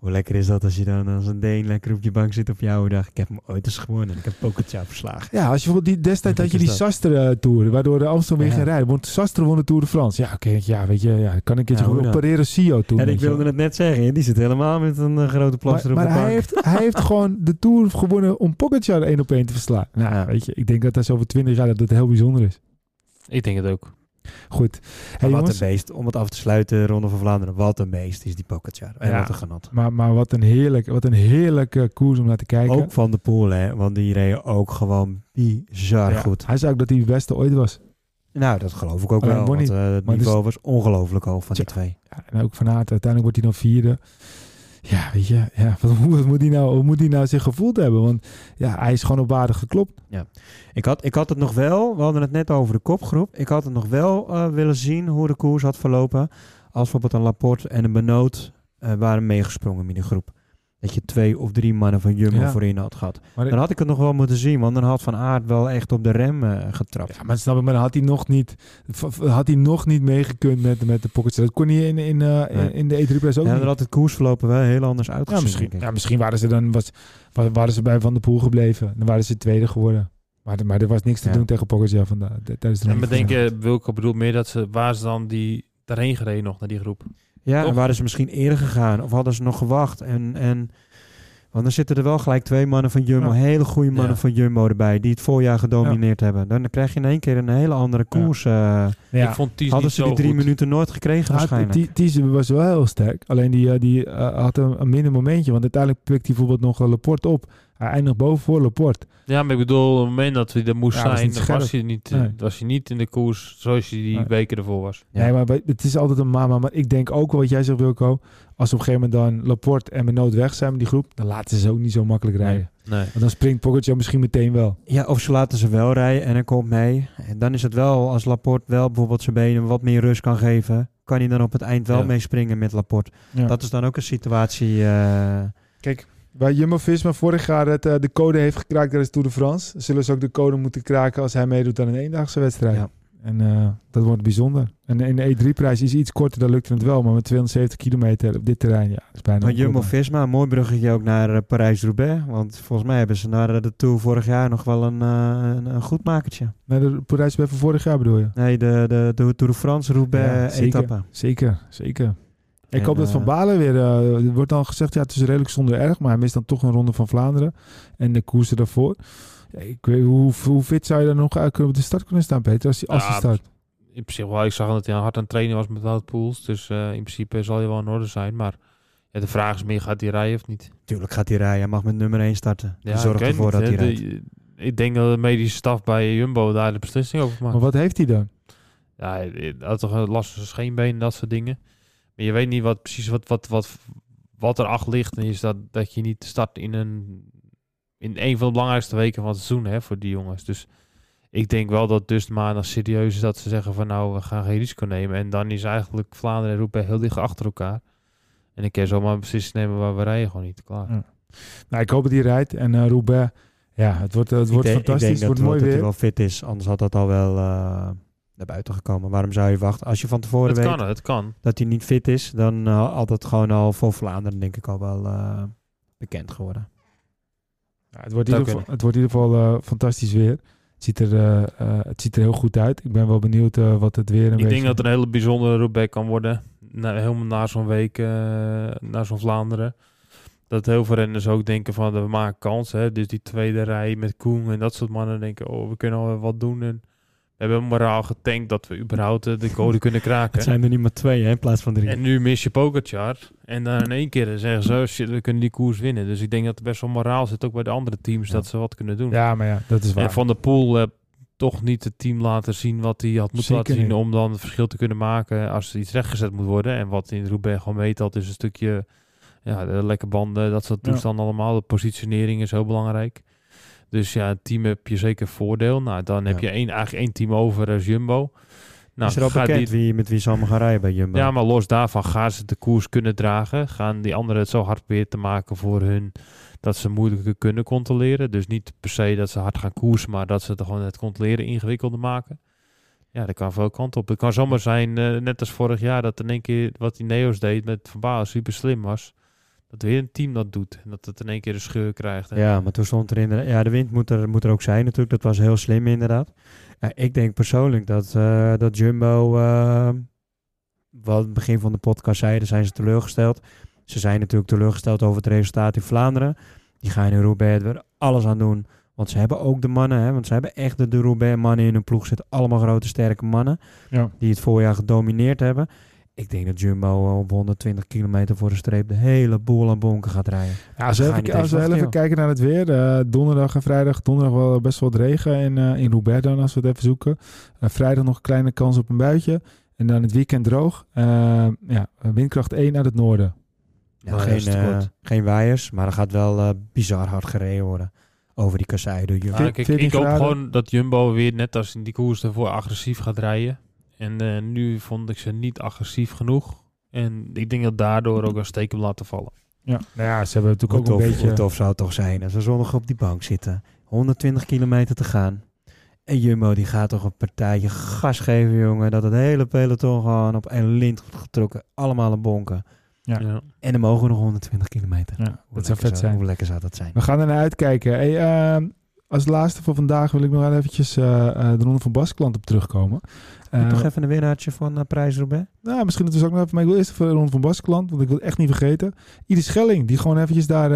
Hoe lekker is dat als je dan als een Deen lekker op je bank zit op jouw dag. Ik heb hem ooit eens gewonnen en ik heb Pogacar verslagen. Ja, als je bijvoorbeeld die, destijds had je die dat? Sastre-tour, waardoor de Amstel weer Ja. ging rijden. Want Sastre won de Tour de France. Ja, oké, ja, weet je, ja, kan ik een keertje Ja, gewoon op dan? Pereiro Sio toen. En ik wilde het net zeggen, die zit helemaal met een eh, grote plaster Maar, op maar de bank. hij, heeft, hij heeft gewoon de Tour gewonnen om Pogacar één op één te verslaan. Nou, Ja. weet je, ik denk dat dat zo over twintig jaar dat het heel bijzonder is. Ik denk het ook. Goed. Hey, wat jongens, een beest. Om het af te sluiten, Ronde van Vlaanderen. Wat een beest is die Pogacar. En Ja. wat een genot. maar, maar wat een heerlijk, wat een heerlijke koers om naar te kijken. Ook van de Poel, hè. Want die reed ook gewoon bizar Ja, goed. Hij zei ook dat hij de beste ooit was. Nou, dat geloof ik ook Alleen wel. Want eh, het maar dus- niveau was ongelooflijk hoog van die Tja. twee. Ja, en ook van Aert, uiteindelijk wordt hij dan vierde. Ja, weet je, ja, wat, moet hij nou, hoe moet hij nou zich gevoeld hebben? Want ja, hij is gewoon op waarde geklopt. Ik had, ik had het nog wel, we hadden het net over de kopgroep. Ik had het nog wel eh, willen zien hoe de koers had verlopen. Als bijvoorbeeld een Laporte en een Benoot eh, waren meegesprongen in die groep. Dat je twee of drie mannen van Jumbo Ja. voorin had gehad. Maar ik- Dan had ik het nog wel moeten zien, want dan had Van Aert wel echt op de rem eh, getrapt. Ja, maar snap je, maar dan had hij nog niet, had hij nog niet meegekund met, met de pockets. Dat kon hij in, in, eh, in, Nee. in de E3-prijs ook Ja, niet. dan had het koersverlopen wel heel anders uitgezien. ja, misschien, ja, misschien waren ze dan was, wa- waren ze bij Van der Poel gebleven. Dan waren ze tweede geworden. Maar, er- maar er was niks te Ja. doen tegen Pogacar vandaag. Tijdens de En van je, Wilco bedoelt meer dat ze, waar ze dan die, daarheen gereden nog, naar die groep? Ja, en waren ze misschien eerder gegaan of hadden ze nog gewacht? En, en, want dan zitten er wel gelijk twee mannen van Jumbo, Ja. hele goede mannen Ja. van Jumbo erbij, die het voorjaar gedomineerd hebben. Dan krijg je in één keer een hele andere koers. eh, Ja. Ik vond Ties hadden niet ze die zo drie goed. minuten nooit gekregen waarschijnlijk. die- die was wel heel sterk. Alleen die, eh, die eh, had een, een minder momentje. Want uiteindelijk pikt hij bijvoorbeeld nog een Laporte op. Hij eindigt boven voor Laporte. Ja, maar ik bedoel, op het moment dat hij er moest Ja, zijn, dan was hij, niet, Nee. was hij niet in de koers zoals hij die Nee. weken ervoor was. Ja. Nee, maar het is altijd een mama. Maar ik denk ook wel wat jij zegt, Wilco. Als op een gegeven moment dan Laporte en Benoot weg zijn met die groep. Dan laten ze ook niet zo makkelijk rijden. Nee. Want dan springt Pogacar misschien meteen wel. Ja, of ze laten ze wel rijden en hij komt mee. En dan is het wel, als Laporte wel bijvoorbeeld zijn benen wat meer rust kan geven, kan hij dan op het eind wel Ja. meespringen met Laporte. Ja. Dat is dan ook een situatie. eh, Kijk, waar Jumbo-Visma vorig jaar het, eh, de code heeft gekraakt tijdens Tour de France... zullen ze ook de code moeten kraken als hij meedoet aan een eendaagse wedstrijd. Ja. En eh, dat wordt bijzonder. En in de E3-prijs is iets korter, dan lukt het wel. Maar met 270 kilometer op dit terrein, ja, is bijna onkombaar. Jumbo-Visma, een mooi bruggetje ook naar eh, Parijs-Roubaix. Want volgens mij hebben ze naar de Tour vorig jaar nog wel een, een, een goed makertje. Nee, de Parijs van vorig jaar bedoel je? Nee, de, de, de Tour de France Ja, zeker. Zeker, zeker. Ik En, hoop dat eh, Van Balen weer... eh, er wordt dan gezegd, ja, het is redelijk zonder erg... maar hij mist dan toch een ronde van Vlaanderen. En de koersen daarvoor. Ja, ik weet, hoe, hoe fit zou je dan nog uit op de start kunnen staan, Peter? Als, als Ja, start. In principe wel, ik zag dat hij hard aan het trainen was met Wout Poels. Dus eh, in principe zal hij wel in orde zijn. Maar ja, de vraag is meer, gaat hij rijden of niet? Tuurlijk gaat hij rijden. Hij mag met nummer 1 starten. Zorgt weet ervoor niet, dat hij rijdt. De- ik denk dat de medische staf bij Jumbo daar de beslissing over maakt. Maar wat heeft hij dan? Ja, hij had toch een last van zijn scheenbeen en dat soort dingen. Maar je weet niet wat precies wat, wat, wat, wat er achter ligt. En is dat, dat je niet start in een, in een van de belangrijkste weken van het seizoen hè, voor die jongens. Dus ik denk wel dat dus maandag serieus is dat ze zeggen van nou, we gaan geen risico nemen. En dan is eigenlijk Vlaanderen en Roubaix heel dicht achter elkaar. En ik kan zomaar een beslissing nemen waar we rijden gewoon niet. Klaar. Ja. Nou, ik hoop dat hij rijdt. En eh Roubaix, ja, het wordt, het Ik wordt denk- ik fantastisch. denk Het wordt dat, mooi dat hij weer. wel fit is. Anders had dat al wel eh, naar buiten gekomen. Waarom zou je wachten? Als je van tevoren Het weet kan, het kan. dat hij niet fit is, dan uh, had het gewoon al voor Vlaanderen denk ik al wel uh, bekend geworden. Ja, het, wordt in ieder geval, het wordt in ieder geval uh, fantastisch weer. Het ziet, er, uh, het ziet er heel goed uit. Ik ben wel benieuwd uh, wat het weer een Ik beetje... denk dat het een hele bijzondere Roubaix kan worden. Na, helemaal na zo'n week, uh, naar zo'n Vlaanderen. Dat heel veel renners ook denken van, we maken kans. Hè? Dus die tweede rij met Koen en dat soort mannen denken, oh, we kunnen al wat doen. En hebben moraal getankt dat we überhaupt de code kunnen kraken. Het zijn er niet maar twee hè, in plaats van drie. En nu mis je Pogacar. En dan in één keer zeggen ze, oh, shit, we kunnen die koers winnen. Dus ik denk dat er best wel moraal zit, ook bij de andere teams, ja. dat ze wat kunnen doen. Ja, maar ja, dat is waar. En Van der Poel uh, toch niet het team laten zien wat hij had moeten Zeker laten zien niet. om dan het verschil te kunnen maken als er iets rechtgezet moet worden. En wat in Roubaix gewoon meetelt is een stukje Ja, de lekke banden, dat soort Ja. toestanden allemaal. De positionering is heel belangrijk. Dus ja, een team heb je zeker voordeel. Nou, dan heb Ja. je één, eigenlijk één team over als Jumbo. Nou, is er al gaat bekend die- wie, met wie ze allemaal gaan rijden bij Jumbo? ja, maar los daarvan gaan ze de koers kunnen dragen. Gaan die anderen het zo hard proberen te maken voor hun dat ze moeilijker kunnen controleren. Dus niet per se dat ze hard gaan koersen, maar dat ze het gewoon het controleren ingewikkelder maken. Ja, dat kan veel kanten op. Het kan zomaar zijn, eh, net als vorig jaar, dat in één keer wat die Neo's deed met Van Baal super slim was. Dat weer een team dat doet. En dat het in één keer een scheur krijgt. Ja, maar toen stond er in de, ja, de wind moet er, moet er ook zijn natuurlijk. Dat was heel slim inderdaad. Ja, ik denk persoonlijk dat, eh, dat Jumbo, eh, wat het begin van de podcast zeiden, zijn ze teleurgesteld. Ze zijn natuurlijk teleurgesteld over het resultaat in Vlaanderen. Die gaan in Roubaix er alles aan doen. Want ze hebben ook de mannen, hè, want ze hebben echt de, de Roubaix-mannen in hun ploeg zitten. Allemaal grote, sterke mannen Ja. die het voorjaar gedomineerd hebben. Ik denk dat Jumbo op 120 kilometer voor de streep de hele boel aan bonken gaat rijden. Ja, als even, als we even kijken naar het weer. eh, donderdag en vrijdag. Donderdag wel best wel wat regen in, eh, in Roubaix dan, als we het even zoeken. Eh, vrijdag nog een kleine kans op een buitje. En dan het weekend droog. Ja, windkracht 1 uit het noorden. Ja, Nou, geen, geen waaiers, maar er gaat wel bizar hard gereden worden over die kassei door Jumbo. Kijk, 14 ik hoop graden. gewoon dat Jumbo weer net als in die koers ervoor agressief gaat rijden. En eh, nu vond ik ze niet agressief genoeg. En ik denk dat daardoor ook een steek hem laten vallen. Ja, nou ja, ze hebben natuurlijk ook tof, een beetje... hoe tof zou het toch zijn als we zondag op die bank zitten. 120 kilometer te gaan. En Jumbo die gaat toch een partijtje gas geven, jongen. Dat het hele peloton gewoon op één lint wordt getrokken. Allemaal een bonken. Ja. En dan mogen we nog 120 kilometer. Ja, Hoe dat zou lekker vet zijn. Hoe lekker zou dat zijn? We gaan er naar uitkijken. Hey, ehm, als laatste voor vandaag wil ik nog wel eventjes eh, eh, de Ronde van Baskeland op terugkomen. Toch even een winnaartje van uh, Prijs Roubaix? Nou, misschien dat we ook nog even. Maar ik wil eerst even de Ronde van Baskeland, want ik wil het echt niet vergeten. Ieder Schelling, die gewoon eventjes daar.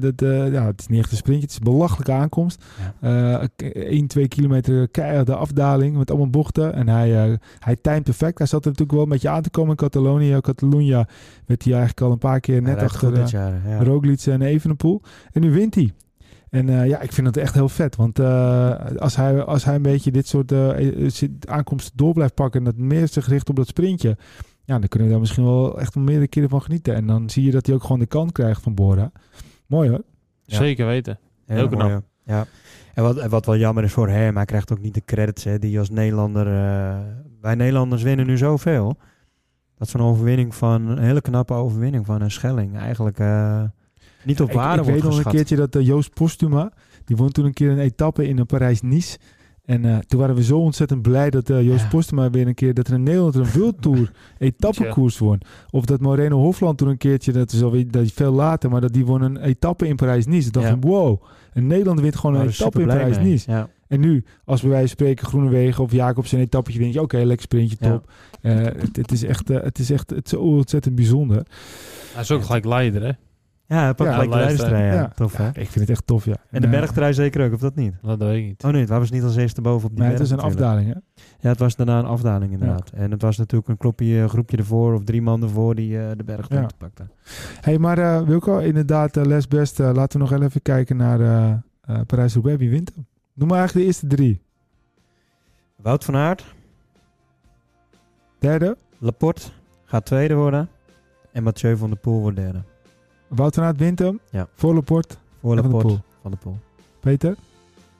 de, de, ja, het is niet echt een sprintje, het is een belachelijke aankomst. Eh 1, 2 kilometer keiharde afdaling met allemaal bochten. En hij, hij timed perfect. Hij zat er natuurlijk wel een beetje aan te komen in Catalonië. Catalunya werd hij eigenlijk al een paar keer net achter dit jaar. Ja. Roglic en Evenepoel. En nu wint hij. En eh, ja, ik vind het echt heel vet. Want eh, als, hij, als hij een beetje dit soort eh, aankomsten door blijft pakken... en het meer zich richt op dat sprintje... ja, dan kunnen we daar misschien wel echt meerdere keren van genieten. En dan zie je dat hij ook gewoon de kant krijgt van Bora. Mooi hoor. Ja. Zeker weten. Heel knap. Ja. En wat, wat wel jammer is voor hem, hij krijgt ook niet de credits hè, die als Nederlander... eh, wij Nederlanders winnen nu zoveel. Dat zo'n overwinning van, een hele knappe overwinning van een Schelling eigenlijk eh, niet op Ik, waarde ik weet wordt nog een keertje dat eh, Joost Postuma... die won toen een keer een etappe in een Parijs-Nice... En eh, toen waren we zo ontzettend blij dat eh, Joost Ja. Postuma weer een keer... dat er in Nederland een World Tour etappekoers won. Of dat Moreno Hofland toen een keertje... dat is alweer dat is veel later... maar dat die won een etappe in Parijs-Nice. Ik dacht Ja. van wow... Een Nederland wint gewoon een etappe in. Parijs-Nice. Ja. En nu, als bij wijze van spreken Groenewegen of Jacobs een etappetje denk je, oké, lekker sprintje, Ja. top. Eh, het, het is echt, het is echt, het is zo ontzettend bijzonder. Hij is ook gelijk leider, hè? Ja, hij pakt Ja, gelijk de leiderstrui. Ja. Ja. Tof, hè? Ik vind het echt tof, ja. En de eh, bergtrui zeker ook, of dat niet? Dat weet ik niet. Oh nee, het was niet als eerste boven op die Nee, het is een natuurlijk. afdaling, hè? Ja, het was daarna een afdaling inderdaad. En het was natuurlijk een klopje, groepje ervoor of drie man ervoor die eh, de berg Ja. te pakte. hey, maar eh, Wilco, inderdaad, eh, les best. eh, laten we nog even kijken naar eh eh Parijs-Roubaix. Wie wint hem? Noem maar eigenlijk de eerste drie. Wout van Aert, Derde, Laporte gaat tweede worden. En Mathieu van der Poel wordt derde. Wout van Aert wint hem. Ja. Voor Laporte Voor Van Poel. der Poel. Peter,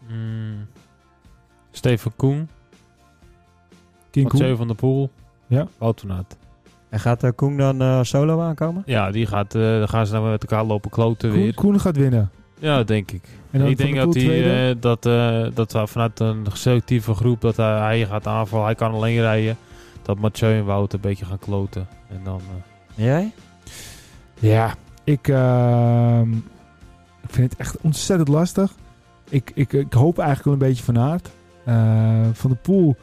Mm. Steven Koen, King Koen. van der Poel, Ja. Wout van Aert. En gaat uh, Koen dan eh, solo aankomen? Ja, die gaat, eh, dan gaan ze dan met elkaar lopen kloten Koen, weer. Koen gaat winnen. Ja, denk ik. En ik denk dat, hij, eh, dat, eh, dat we vanuit een selectieve groep dat hij, hij gaat aanvallen. Hij kan alleen rijden. Dat Mathieu en Wout een beetje gaan kloten. En dan... eh, jij? Ja, ik, ehm, ik vind het echt ontzettend lastig. Ik, ik, ik hoop eigenlijk wel een beetje van aard. Eh, van de Poel.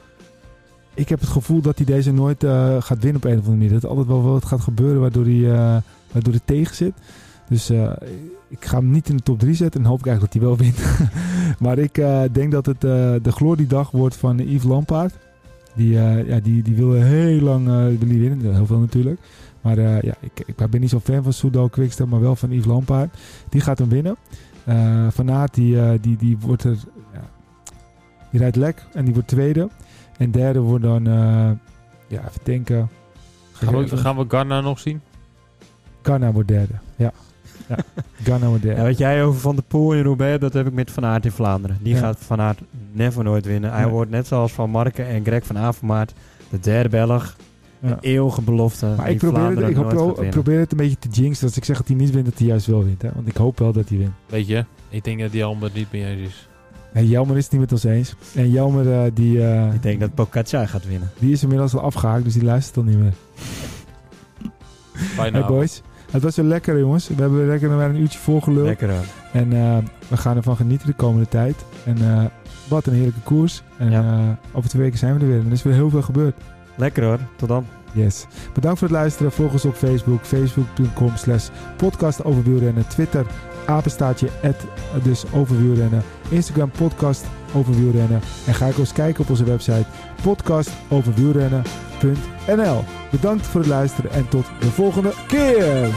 Ik heb het gevoel dat hij deze nooit eh, gaat winnen op een of andere manier. Dat altijd wel wat gaat gebeuren waardoor hij, eh, waardoor hij tegen zit. Dus ik ga hem niet in de top 3 zetten. En hoop ik eigenlijk dat hij wel wint. maar ik denk dat het de gloriedag wordt van Yves Lampaard. Die, ja, die, die wil heel lang wil hij winnen. Heel veel natuurlijk. Maar eh, ja, ik, ik ben niet zo fan van Soudal Quickstep, maar wel van Yves Lampaard. Die gaat hem winnen. Eh van Aert, die, eh, die, die wordt er... Ja, die rijdt lek en die wordt tweede. En derde wordt dan... eh, ja, even denken. gaan, we, gaan we Garna nog zien? Ganna wordt derde. Ja. ja. Ganna wordt derde. Ja, wat jij over Van der Poel in Roubaix, dat heb ik met Van Aert in Vlaanderen. Die Ja. gaat Van Aert never nooit winnen. Hij wordt net zoals Van Marken en Greg van Avermaat de derde Belg. Ja. Een eeuwige belofte. Maar ik probeer, het, ik pro- probeer het een beetje te jinxen. Als ik zeg dat hij niet wint, dat hij juist wel wint. Hè? Want ik hoop wel dat hij wint. Weet je, ik denk dat die allemaal niet mee eens is. En Jelmer is het niet met ons eens. En Jelmer eh, die, eh, Ik denk dat Pogacar gaat winnen. die is inmiddels al afgehaakt, dus die luistert al niet meer. Bijna. Hey boys, het was weer lekker jongens. We hebben lekker weer een uurtje volgeluld. Lekker hoor. En eh, we gaan ervan genieten de komende tijd. En eh, wat een heerlijke koers. En Ja. eh, over twee weken zijn we er weer. En er is weer heel veel gebeurd. Lekker hoor. Tot dan. Yes. Bedankt voor het luisteren. Volg ons op Facebook. Facebook.com slash podcast over wielrennen. Twitter apenstaartje at, dus over wielrennen. Instagram podcast over wielrennen. En ga ook eens kijken op onze website podcastoverwielrennen.nl Bedankt voor het luisteren en tot de volgende keer.